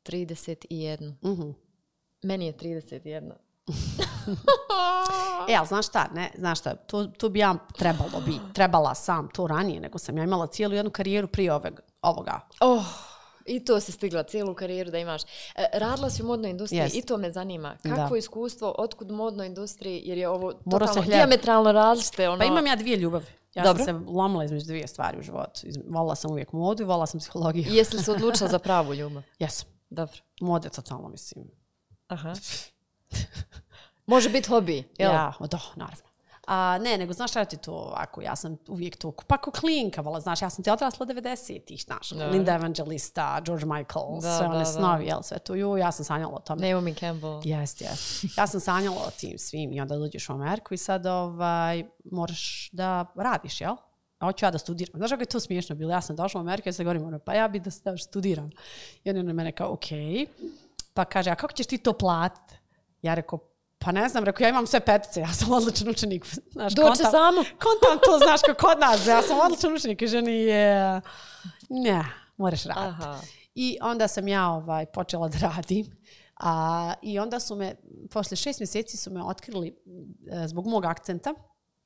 31. Mhm. Meni je 31. (laughs) E, ali znaš šta, ne, znaš šta, to, to bi ja trebalo bi, trebala sam to ranije, nego sam ja imala cijelu jednu karijeru prije ovog, ovoga. Oh, i to si stigla cijelu karijeru da imaš. E, radila si u modnoj industriji Jest. i to me zanima. Kakvo Da. iskustvo, otkud modnoj industriji, jer je ovo Mora se totalno diametralno različite. Ono, Pa imam ja dvije ljubavi. Ja Dobro. sam se lomila između dvije stvari u životu. Volila sam uvijek modu i volila sam psihologiju. Jesi li se odlučila za pravu (laughs) ljubav? Jesam. Dobro. Mode totalno, mislim. Aha. (laughs) Može biti hobi, jel? Ja, da, naravno. A ne, nego znaš šta ti to ovako, ja sam uvijek to, pa ko klinka, vala, znaš, ja sam ti odrasla 90-ih, znaš, Da. Linda Evangelista, George Michael, Da, sve da, one da. snovi, jel, sve to, ju, ja sam sanjala o tome. Naomi Campbell. Jest, jest. Ja sam sanjala o tim svim i onda dođeš u Ameriku i sad ovaj, moraš da radiš, jel? Hoću ja da studiram. Znaš kako je to smiješno bilo? Ja sam došla u Ameriku i sad govorim, ono, pa ja bi da, da studiram. I on je na mene kao, ok. Pa kaže, a kako ćeš ti to platiti? Ja rekao, pa ne znam, rekao, ja imam sve petice, ja sam odličan učenik. Znaš, Doće kontam- samo. (laughs) Kontam to, znaš, kao kod nas, ja sam odličan učenik. I ženi je, ne, moraš raditi. Aha. I onda sam ja ovaj, počela da radim. A, I onda su me, posle šest mjeseci su me otkrili e, zbog mog akcenta.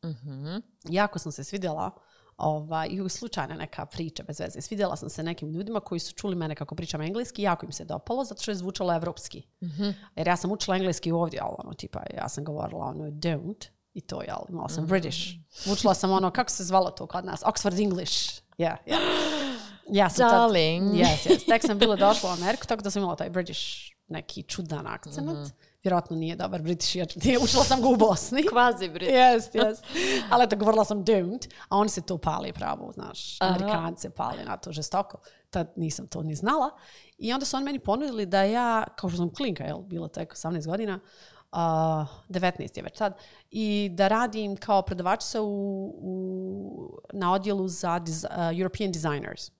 Mhm. Jako sam se svidjela ovaj, i slučajna neka priča bez veze. Svidjela sam se nekim ljudima koji su čuli mene kako pričam engleski, jako im se dopalo, zato što je zvučalo evropski. Jer ja sam učila engleski ovdje, ali ono, tipa, ja sam govorila ono, don't, i to, jel, imala sam British. Učila sam ono, kako se zvalo to kod nas? Oxford English. Yeah, yeah. Ja sam tad- Darling. Yes, yes. Tek sam bila došla u Ameriku, tako da sam imala taj British neki čudan akcent. Vjerojatno nije dobar British, jer nije- učila sam ga u Bosni. (laughs) Kvazi Brit. Jest, jest. Ali eto, govorila sam don't, a oni se to pali pravo, znaš. Aha. Amerikanci se pali na to žestoko. Tad nisam to ni znala. I onda su oni meni ponudili da ja, kao što sam klinka, jel, bila tek 18 godina, uh, 19 je već tad, i da radim kao predavačica u, u, na odjelu za diz, uh, European designers.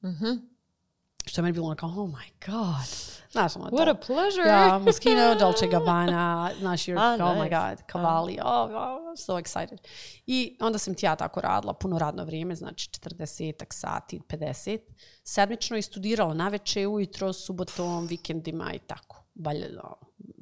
Što je meni bilo ono kao, oh my god. Znaš, ono What to. a pleasure. Ja, (laughs) Moschino, Dolce Gabbana, znaš, you're, A, oh my nice. god, Cavalli, oh, oh, so excited. I onda sam ti ja tako radila, puno radno vrijeme, znači 40 sati, 50, sedmično i studirala naveče, ujutro, subotom, vikendima i tako. Balje,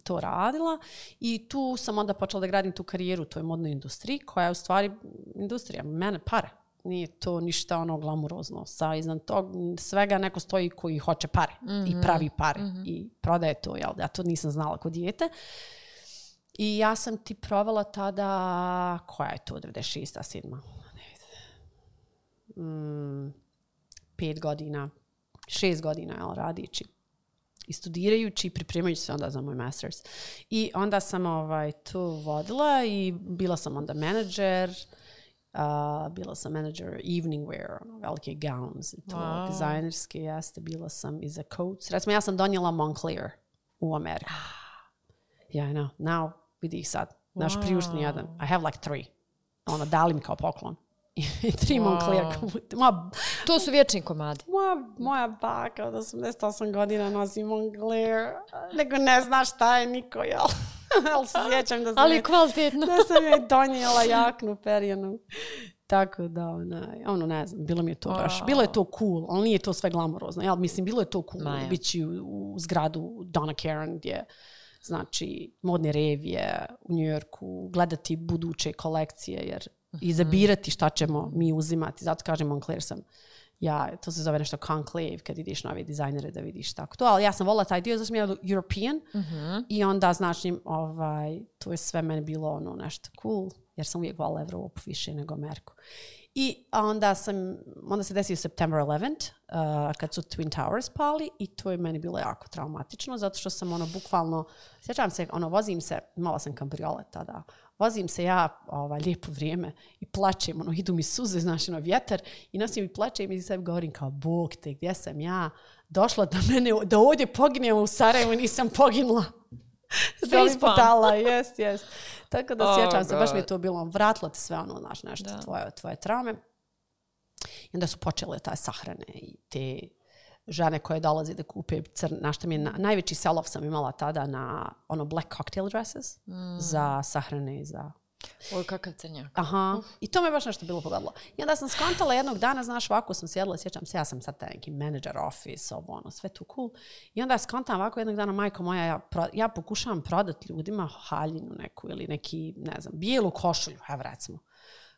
to radila i tu sam onda počela da gradim tu karijeru u toj modnoj industriji koja je u stvari industrija, mene pare. Nije to ništa ono glamurozno. Sa iznad tog svega neko stoji koji hoće pare i pravi pare i prodaje to. Jel? Ja to nisam znala kod dijete. I ja sam ti provela tada, koja je to, 96. 7. Mm, pet godina, šest godina, jel, radići i studirajući i pripremajući se onda za moj masters. I onda sam ovaj, tu vodila i bila sam onda menadžer, uh, bila sam menadžer evening wear, ono, velike gowns i to, Wow. dizajnerske, jeste, bila sam i za coats. Recimo, ja sam donijela Moncler u Ameriku. Yeah, I know. Now, vidi ih sad. Naš Wow. priuštni jedan. I have like three. Ono, dali mi kao poklon. (laughs) Tri Wow. Moncler. Moja, To su vječni komadi. moja, moja baka od 88 godina nosi Moncler. Nego ne zna šta je niko, jel? (laughs) Ali se sjećam da sam, Ali kvalitetno. da sam joj donijela jaknu perjenu. Tako da, onaj, ono ne znam, bilo mi je to baš, bilo je to cool, ali nije to sve glamorozno, jel? Mislim, bilo je to cool, Ma ja. bići u, u zgradu Donna Karan gdje znači modne revije u New Yorku, gledati buduće kolekcije jer Mhm. izabirati šta ćemo mi uzimati. Zato kažem Moncler sam ja, to se zove nešto conclave kad ideš na ove dizajnere da vidiš tako to, ali ja sam volila taj dio, zato sam ja European Mhm. i onda znači ovaj, to je sve meni bilo ono nešto cool, jer sam uvijek volila Evropu više nego Ameriku. I onda sam, onda se desio September 11th, uh, kad su Twin Towers pali i to je meni bilo jako traumatično, zato što sam ono bukvalno, sjećam se, ono, vozim se, imala sam kambriolet tada, vozim se ja ovaj, lijepo vrijeme i plačem, ono, idu mi suze, znaš, ono, vjetar i nosim i plačem i sebi govorim kao, Bog te, gdje sam ja došla da mene, da ovdje poginem u Sarajevu i nisam poginula. (laughs) Facepalm. Ispotala, jest, jest. Tako da Oh, sjećam se, baš mi je to bilo, vratilo te sve ono, znaš, nešto, Da. tvoje, tvoje traume. I onda su počele taj sahrane i te žene koje dolaze da kupe crn, na što mi je na, najveći sell-off sam imala tada na ono black cocktail dresses za sahrane i za Oj, kakav crnjak. Aha, i to me baš nešto bilo pogodilo. I onda sam skontala jednog dana, znaš, ovako sam sjedila, sjećam se, ja sam sad taj neki manager office, ovo, ono, sve tu cool. I onda skontam ovako jednog dana, majko moja, ja, pro, ja pokušavam prodati ljudima haljinu neku ili neki, ne znam, bijelu košulju, evo recimo,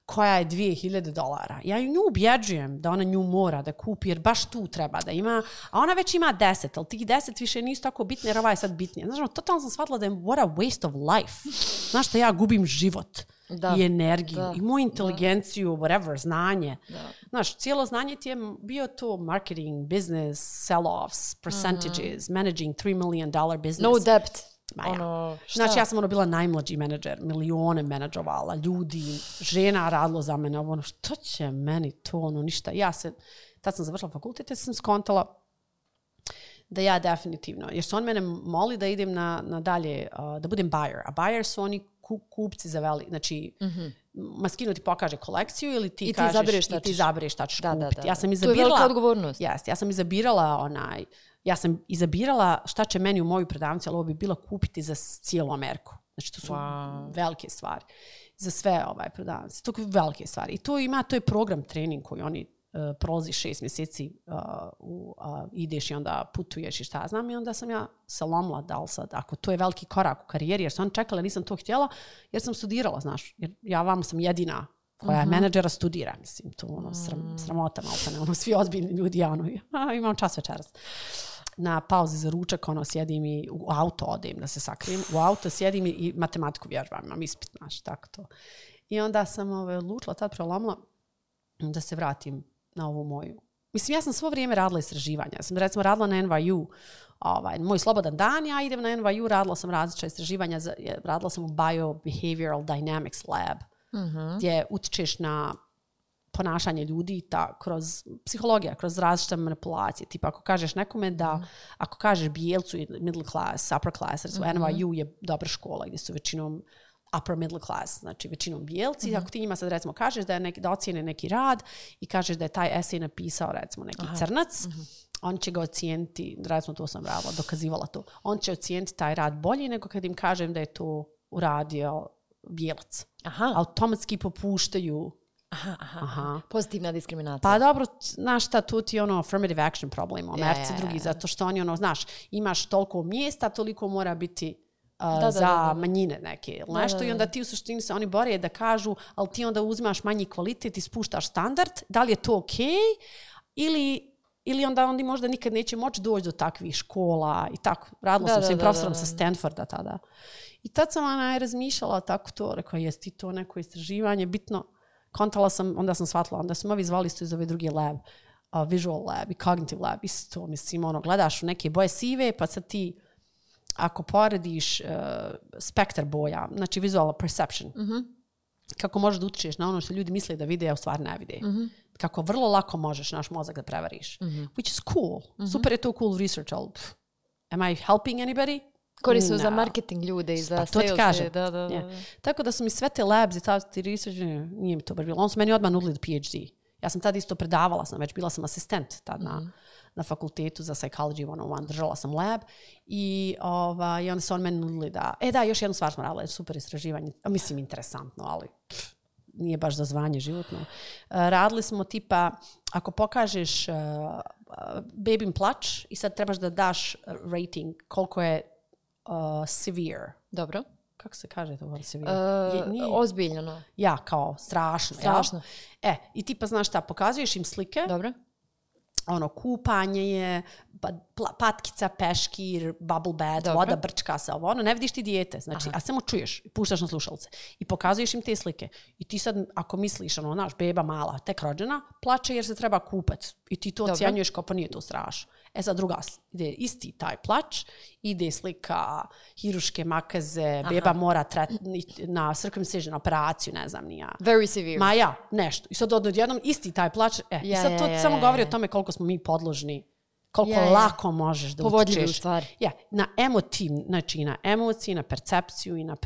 koja je 2000 dolara. Ja ju nju ubjeđujem da ona nju mora da kupi, jer baš tu treba da ima, a ona već ima 10, ali tih 10 više nisu tako bitne, jer ova je sad bitnija. Znaš, ono, totalno sam shvatila da je what a waste of life. Znaš što ja gubim život Da. i energiju Da. i moju inteligenciju, whatever, znanje. Da. Znaš, cijelo znanje ti je bio to marketing, business, sell-offs, percentages, managing 3 million dollar business. No debt. Ma ja. Ono, šta? Znači, ja sam ono bila najmlađi menadžer, milione menadžovala, ljudi, žena radilo za mene, ono, što će meni to, ono, ništa. Ja se, tad sam završila fakultet, ja sam skontala da ja definitivno, jer su on mene moli da idem na, na dalje, uh, da budem buyer, a buyer su oni kupci za veli, znači, mm -hmm. Maskino ti pokaže kolekciju ili ti I ti kažeš izabereš i šta ti ćeš. izabereš šta ćeš Da, da, kupiti. da. Ja sam To je izabirala... velika odgovornost. Jeste, ja sam izabirala onaj, ja sam izabirala šta će meni u moju prodavnicu, ali ovo bi bilo kupiti za cijelu Ameriku. Znači, to su Wow. velike stvari. Za sve ovaj prodavnice. To su velike stvari. I to ima, to je program trening koji oni prolazi šest mjeseci uh, u, uh, ideš i onda putuješ i šta znam i onda sam ja se lomila da li sad, ako to je veliki korak u karijeri, jer sam čekala, nisam to htjela, jer sam studirala, znaš, jer ja vamo sam jedina koja je menadžera studira, mislim, to ono, sram, sramota malo, ne, ono, svi ozbiljni ljudi, ja ono, a, imam čas večeras. Na pauzi za ručak, ono, sjedim i u auto odem da se sakrijem, u auto sjedim i- matematiku vježbam, imam ispit, znaš, tako to. I onda sam ovaj, odlučila, tad prelomila, da se vratim na ovu moju. Mislim, ja sam svo vrijeme radila istraživanja. Ja sam recimo radila na NYU, ovaj, moj slobodan dan, ja idem na NYU, radila sam različite istraživanja, za, radila sam u Biobehavioral Dynamics Lab, gdje utičeš na ponašanje ljudi ta, kroz psihologija, kroz različite manipulacije. Tipa ako kažeš nekome da, ako kažeš bijelcu middle class, upper class, recimo NYU je dobra škola gdje su većinom upper middle class, znači većinom bijelci. Ako ti njima sad recimo kažeš da, je neki, da ocijene neki rad i kažeš da je taj esej napisao recimo neki crnac, on će ga ocijeniti, recimo to sam radila, dokazivala to, on će ocijeniti taj rad bolje nego kad im kažem da je to uradio bijelac. Aha, Automatski popuštaju aha, aha. Aha. Pozitivna diskriminacija. Pa dobro, znaš šta, tu ti ono affirmative action problem, Ja, Americi ja, drugi, zato što oni ono, znaš, imaš toliko mjesta, toliko mora biti da, za da, da. manjine neke ili nešto da, i onda ti u suštini se oni bore da kažu, ali ti onda uzimaš manji kvalitet i spuštaš standard, da li je to okej ili ili onda oni možda nikad neće moći doći do takvih škola i tako. Radila Da, sam da, s ovim da, profesorom da, sa da. Stanforda tada. I tad sam onaj razmišljala tako to, rekao, jesi ti to neko istraživanje, bitno, kontala sam, onda sam shvatila, onda sam ovi zvali isto iz ove druge lab, uh, visual lab i cognitive lab, isto, mislim, ono, gledaš u neke boje sive, pa sad ti, ako porediš uh, spektar boja, znači visual perception, kako možeš da utičeš na ono što ljudi misle da vide, a u stvari ne vide. Kako vrlo lako možeš naš mozak da prevariš. Which is cool. Super je to cool research, ali pff, am I helping anybody? Koriste za No. marketing ljude i za Pa to ti sales. kažem. Da, da, da. Je. Tako da su mi sve te labs i ta, ti research, nije mi to baš bilo. On su meni odmah nudili PhD. Ja sam tad isto predavala sam, već bila sam asistent tad na, na fakultetu za psychology 101, držala sam lab i, ovaj, i onda su on meni nudili da, e da, još jednu stvar smo radili, super istraživanje, mislim interesantno, ali pff, nije baš za zvanje životno. E, radili smo tipa, ako pokažeš uh, bebin plač i sad trebaš da daš rating koliko je uh, severe, Dobro. kako se kaže to ovo severe? E, Je- nije- ozbiljno. ja, kao strašno. jel? Strašno. E, i ti pa znaš šta, pokazuješ im slike, Dobro. Ono, kupanje je, pa, patkica, peškir, bubble bath, Dobro. voda brčka se, ovo, ono, ne vidiš ti dijete, znači, a samo čuješ, puštaš na slušalce i pokazuješ im te slike. I ti sad, ako misliš, ono, znaš, beba mala, tek rođena, plače jer se treba kupati. I ti to Dobro. ocjenjuješ kao pa nije to strašno. E sad druga, ide isti taj plač, ide slika hiruške makaze, beba mora tret, na circumcision operaciju, ne znam, ni ja. Very severe. Ma ja, nešto. I sad odjednom isti taj plač. E, i Ja, sad to ja, samo ja, govori ja. o tome koliko smo mi podložni koliko ja. lako možeš da utičeš. u stvari. Ja, na emotiv, znači i na emociji, na percepciju i na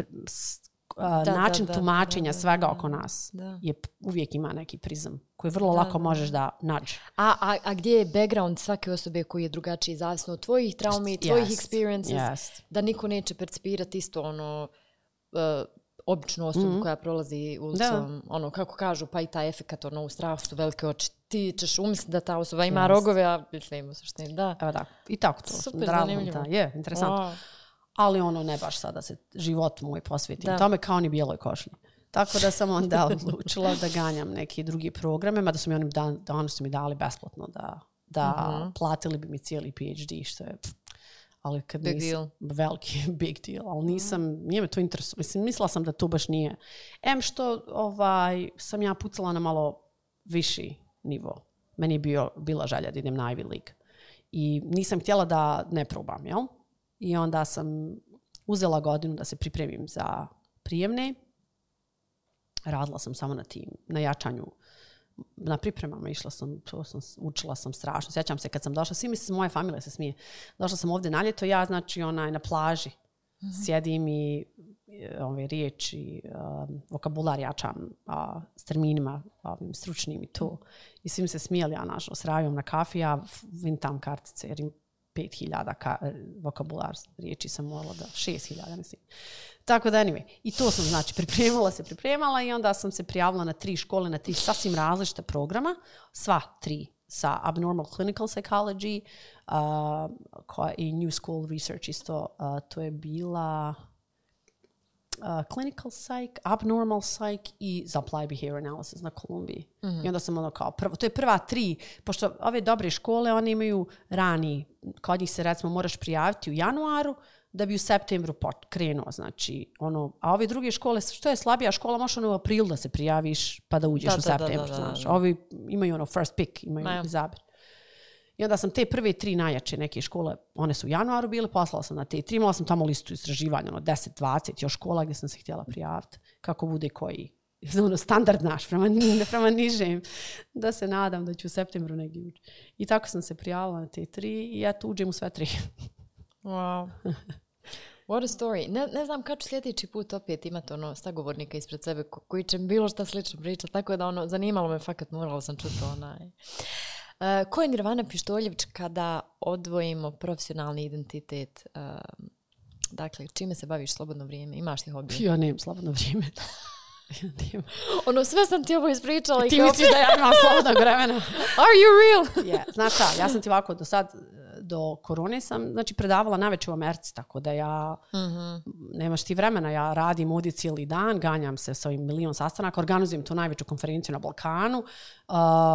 Da, da, način da, tumačenja da, da, svega oko nas. Da. Je, uvijek ima neki prizam koji vrlo lako možeš da nađe. A, a, a gdje je background svake osobe koji je drugačiji, zavisno od tvojih traumi, tvojih Jest, experiences, jest. da niko neće percipirati isto ono uh, običnu osobu koja prolazi ulicom, ono, kako kažu, pa i taj efekat, ono, u strahu su velike oči. Ti ćeš umisliti da ta osoba ima rogove, a mislim, u suštini, da. Evo tako. I tako to. Super zanimljivo. da. Je, interesantno. Wow. Ali ono ne baš sada se život moj posvetim Da. tome kao ni bijeloj košni. Tako da sam onda (laughs) odlučila da ganjam neke drugi programe, mada su mi oni, dan, da oni su mi dali besplatno da, da Mhm. platili bi mi cijeli PhD, što je ali kad Big nisam, deal. veliki (laughs) big deal, ali nisam, nije me to interesuje. Mislim, mislila sam da to baš nije. Em što ovaj, sam ja pucala na malo viši nivo. Meni je bio, bila želja da idem na Ivy League. I nisam htjela da ne probam, jel? I onda sam uzela godinu da se pripremim za prijemne. Radila sam samo na tim, na jačanju na pripremama išla sam, to sam, učila sam strašno. Sjećam se kad sam došla, svi misli, moje familije se smije. Došla sam ovdje na ljeto, ja znači onaj na plaži. Mm -hmm. Sjedim i e, ove riječi, um, vokabular jačam a, s terminima ovim stručnim i to. I svi mi se smijeli, ja našo, s na kafi, ja vintam kartice jer im 5000 ka, e, vokabular riječi sam morala da, 6000 mislim. Tako da, anyway, i to sam, znači, pripremala se, pripremala i onda sam se prijavila na tri škole, na tri sasvim različita programa, sva tri sa Abnormal Clinical Psychology uh, koja, i New School Research isto, uh, to je bila uh, Clinical Psych, Abnormal Psych i za Apply Behavior Analysis na Kolumbiji. Mm -hmm. I onda sam ono kao, prvo, to je prva tri, pošto ove dobre škole, one imaju rani, kod njih se recimo moraš prijaviti u januaru, da bi u septembru pot, krenuo, znači, ono, a ove druge škole, što je slabija škola, možeš ono u april da se prijaviš pa da uđeš da, u septembru, da, da, da, znaš. Da, da. Ovi imaju ono first pick, imaju izabir. I onda sam te prve tri najjače neke škole, one su u januaru bile, poslala sam na te tri, imala sam tamo listu istraživanja, ono 10, 20 još škola gdje sam se htjela prijaviti, kako bude koji (laughs) ono, standard naš, prema, prema nižem, da se nadam da ću u septembru negdje ući. I tako sam se prijavila na te tri i ja tu uđem u sve tri. (laughs) Wow. What a story. Ne, ne znam kad ću sljedeći put opet imati ono sagovornika ispred sebe ko, koji će bilo šta slično pričati, tako da ono, zanimalo me fakat, morala sam čuti onaj. Uh, ko je Nirvana Pištoljević kada odvojimo profesionalni identitet? Uh, dakle, čime se baviš slobodno vrijeme? Imaš li hobije? Ja nemam slobodno vrijeme. (laughs) ono, sve sam ti ovo ispričala. Ti misliš da ja imam slobodnog vremena? (laughs) Are you real? yeah. Znaš šta, ja sam ti ovako do sad do korone sam znači predavala najveće u Americi, tako da ja mm -hmm. nemaš ti vremena, ja radim ovdje cijeli dan, ganjam se sa ovim milion sastanaka, organizujem tu najveću konferenciju na Balkanu, uh,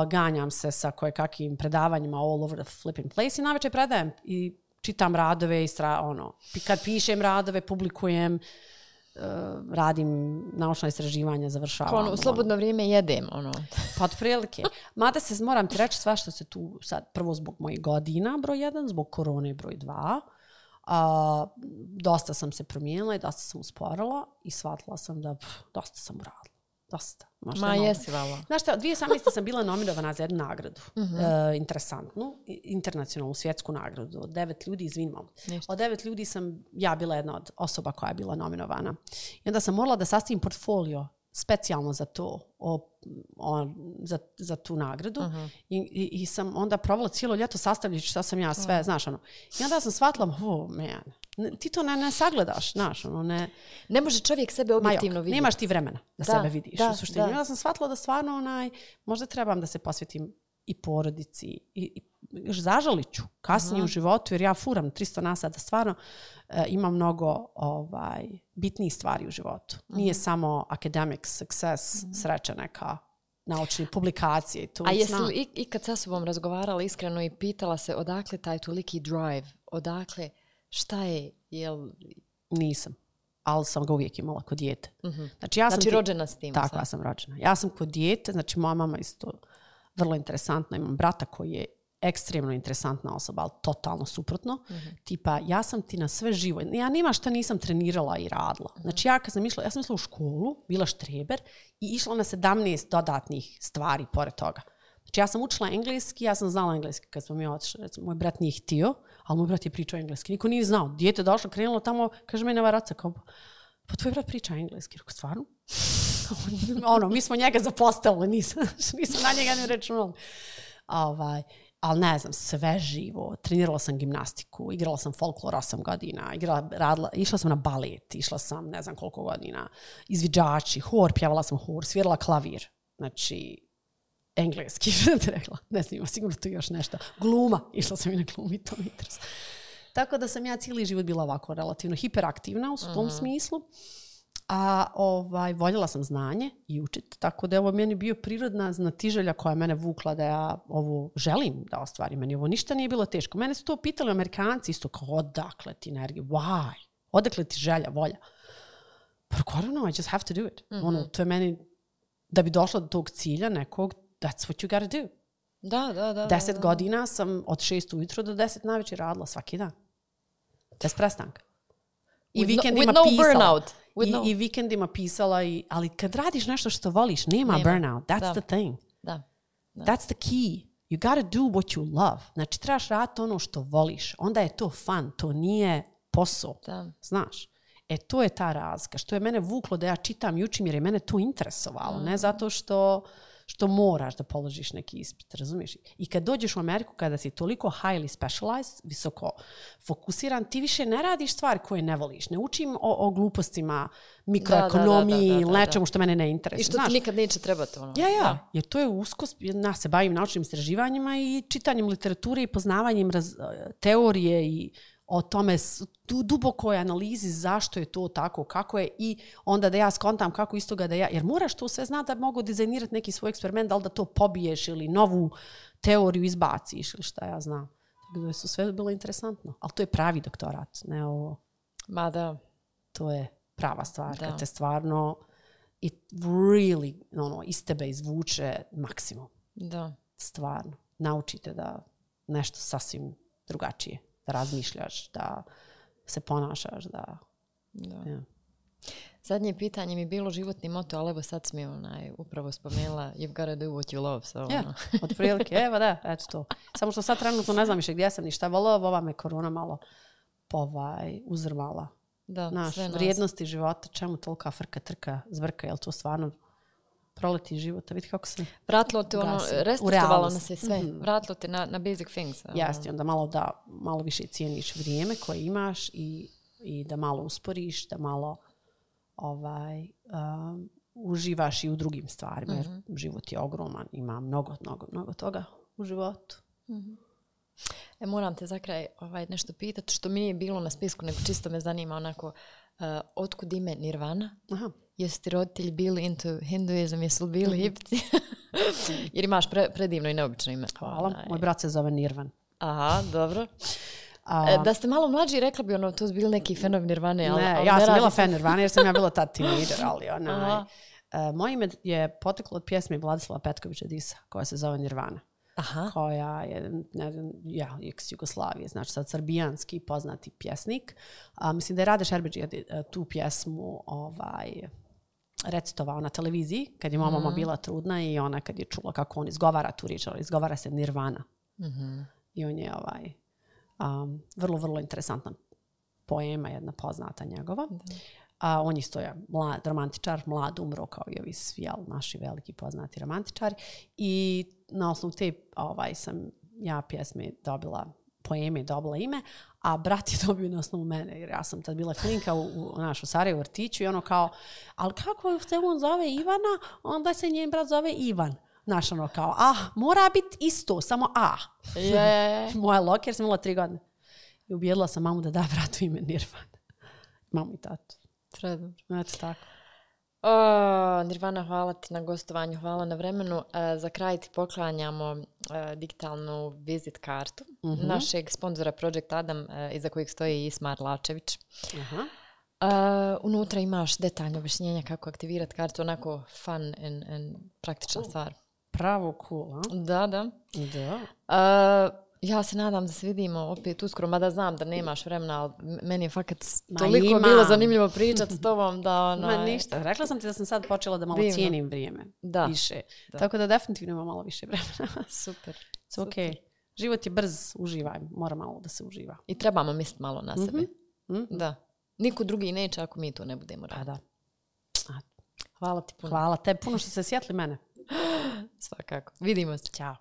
ganjam se sa koje kakvim predavanjima all over the flipping place i najveće predajem i čitam radove, istra, ono, kad pišem radove, publikujem, uh, radim naučna istraživanja, završavam. Ono, u slobodno ono. vrijeme jedem, ono. (laughs) Pa prilike. Mada se, moram ti reći sve što se tu sad, prvo zbog mojih godina, broj jedan, zbog korone, broj dva. A, dosta sam se promijenila i dosta sam usporala i shvatila sam da pff, dosta sam uradila dosta. Možda Ma, jesi vala. Znaš šta, 2018. sam bila nominovana za jednu nagradu. Uh -huh. e, interesantnu, internacionalnu svjetsku nagradu. Od devet ljudi, izvinimo. Od devet ljudi sam ja bila jedna od osoba koja je bila nominovana. I onda sam morala da sastavim portfolio specijalno za to, o, o, za, za tu nagradu. Uh -huh. I, i, I sam onda provela cijelo ljeto sastavljajući šta sam ja sve, uh -huh. znaš, ono. I onda sam shvatila, oh, man, ti to ne, ne sagledaš, znaš, ono, ne... Ne može čovjek sebe objektivno vidjeti. Nemaš ti vremena da, da sebe vidiš, da, u suštini. Da. Ja sam shvatila da stvarno, onaj, možda trebam da se posvetim i porodici i, i još zažalit ću kasnije Aha. u životu, jer ja furam 300 nasa da stvarno uh, imam mnogo ovaj, bitnijih stvari u životu. Aha. Nije samo academic success, Aha. sreća neka naučne publikacije. To A jesi li ikad sa sobom razgovarala iskreno i pitala se odakle taj toliki drive, odakle Šta je, jel... Nisam. Ali sam ga uvijek imala kod djete. Mm -hmm. Znači, ja sam znači, rođena s tim. Tako, ja sam rođena. Ja sam kod djete, znači moja mama isto vrlo interesantna. Imam brata koji je ekstremno interesantna osoba, ali totalno suprotno. Mm -hmm. Tipa, ja sam ti na sve živo. Ja nima šta nisam trenirala i radila. Mm -hmm. Znači, ja kad sam išla, ja sam išla u školu, bila štreber i išla na 17 dodatnih stvari pored toga. Znači, ja sam učila engleski, ja sam znala engleski kad smo mi otišli. Moj brat nije htio, ali moj brat je pričao engleski. Niko nije znao. Dijete došlo, krenulo tamo, kaže meni varaca, kao, pa tvoj brat priča engleski. Rekao, stvarno? (laughs) ono, mi smo njega zapostavili, nisam, (laughs) nisam na njega ne računali. Ovaj, ali ne znam, sve živo. Trenirala sam gimnastiku, igrala sam folklor 8 godina, igrala, radila, išla sam na balet, išla sam ne znam koliko godina, izviđači, hor, pjevala sam hor, svirala klavir. Znači, engleski, (laughs) što te rekla. Ne znam, ima sigurno tu još nešto. Gluma, išla sam i na glumi, to mi interesuje. Tako da sam ja cijeli život bila ovako relativno hiperaktivna u tom uh mhm. -huh. A ovaj, voljela sam znanje i učit, tako da je ovo meni bio prirodna znatiželja koja je mene vukla da ja ovo želim da ostvarim. Meni ovo ništa nije bilo teško. Mene su to pitali amerikanci isto kao odakle ti energija, why? Odakle ti želja, volja? Pa I don't know, I just have to do it. Mm -hmm. ono, to je meni, da bi došla do tog cilja nekog, that's what you gotta do. Da, da, da. Deset da, da. godina sam od šest ujutro do deset najveće radila svaki dan. Bez prestanka. I With no- vikendima with no pisala. burnout. I, no- I vikendima pisala, i, ali kad radiš nešto što voliš, nema, Nema. burnout. That's Da. the thing. Da. That's the key. You gotta do what you love. Znači, trebaš raditi ono što voliš. Onda je to fun. To nije posao. Da. Znaš? E, to je ta razlika. Što je mene vuklo da ja čitam i učim jer je mene to interesovalo. Ne zato što što moraš da položiš neki ispit, razumiješ? I kad dođeš u Ameriku, kada si toliko highly specialized, visoko fokusiran, ti više ne radiš stvari koje ne voliš. Ne učim o, o glupostima, mikroekonomiji da, da, ili da. nečemu što mene ne I interesuje. što Znaš, ti nikad neće trebati ono. ja, ja, Da. jer to je usko, ja se bavim naučnim istraživanjima i čitanjem literature i poznavanjem raz, teorije i o tome du, dubokoj analizi zašto je to tako, kako je i onda da ja skontam kako iz toga da ja, jer moraš to sve znati da mogu dizajnirati neki svoj eksperiment, da li da to pobiješ ili novu teoriju izbaciš ili šta ja znam. Tako da su sve bilo interesantno. Ali to je pravi doktorat, ne ovo, Ma da. to je prava stvar. Da. Kad te stvarno it really, ono, iz tebe izvuče maksimum Da. stvarno naučite da nešto sasvim drugačije, da razmišljaš, da se ponašaš, da... da. Ja. Zadnje pitanje mi je bilo životni moto, ali evo sad mi onaj, upravo spomenula you've gotta do what you love. So, Ja, ono. (laughs) od prilike, evo da, eto to. Samo što sad trenutno ne znam više gdje sam ni šta volila, ova me korona malo ovaj, uzrmala. Da, Naš, sve nas. vrijednosti života, čemu tolika frka, trka, zbrka, jel to stvarno proleti života, vidi kako se Vratilo te ono, restartovalo nas je sve. Vratilo te na, na basic things. ono. Jeste, onda malo da malo više cijeniš vrijeme koje imaš i, i da malo usporiš, da malo ovaj, um, uživaš i u drugim stvarima, jer život je ogroman, ima mnogo, mnogo, mnogo toga u životu. E, moram te za kraj ovaj, nešto pitati, što mi nije bilo na spisku, nego čisto me zanima onako, uh, otkud ime Nirvana? Aha. Jesu ti roditelji bili into hinduizam, jesu li bili hipci? (laughs) Jer imaš pre, predivno i neobično ime. Hvala. Onaj. Moj brat se zove Nirvan. Aha, dobro. A, E, da ste malo mlađi, rekla bi ono, to su bili neki fanovi Nirvane, ali, ne, ali ja ne sam bila se- fan Nirvana jer sam ja bila tad teenager, ali onaj, Aha. e, moje ime je poteklo od pjesme Vladislava Petkovića Disa, koja se zove Nirvana. Aha, koja je ne znam, ja, ex Jugoslavije, znači sad srbijanski poznati pjesnik. A, mislim da je Rade Šerbeđija e, tu pjesmu ovaj, recitovao na televiziji, kad je moja mama bila trudna i ona kad je čula kako on izgovara tu riječ, ali izgovara se Nirvana. I on je ovaj, um, vrlo, vrlo interesantna poema, jedna poznata njegova. A on isto je mlad, romantičar, mlad umro kao i ovi svi jel, naši veliki poznati romantičari. I na osnovu te ovaj, sam ja pjesme dobila poeme dobila ime, a brat je (laughs) dobio na osnovu mene, jer ja sam tad bila klinka u, u, naš, u Sarajevo vrtiću i ono kao, ali kako se on zove Ivana, onda se njen brat zove Ivan. Znaš, ono kao, ah, mora biti isto, samo A. je, je. (laughs) Moja loka, jer sam imala tri godine. I ubijedila sam mamu da da bratu ime Nirvan. Mamu i tatu. Predobro. Eto tako. O, Nirvana, hvala ti na gostovanju, hvala na vremenu. E, za kraj ti poklanjamo e, digitalnu vizit kartu našeg sponzora Project Adam, e, iza kojeg stoji Ismar Lačević. Aha. E, unutra imaš detaljno objašnjenje kako aktivirati kartu, onako fun and, and praktična stvar. Pravo cool, a? Da, da. Da. E, ja se nadam da se vidimo opet uskoro, mada znam da nemaš vremena, ali meni je fakat Ma toliko imam. bilo zanimljivo pričati s tobom da ono... (laughs) Ma ništa. Rekla sam ti da sam sad počela da malo Divno. cijenim vrijeme. Da. Više. Tako da definitivno ima malo više vremena. (laughs) Super. It's okay. Život je brz, uživaj. Mora malo da se uživa. I trebamo misliti malo na sebe. Mhm. Da. Niko drugi neće ako mi to ne budemo Pa raditi. da. A, Hvala ti puno. Hvala tebi puno što ste sjetli mene. (gasps) Svakako. Vidimo se. Ćao.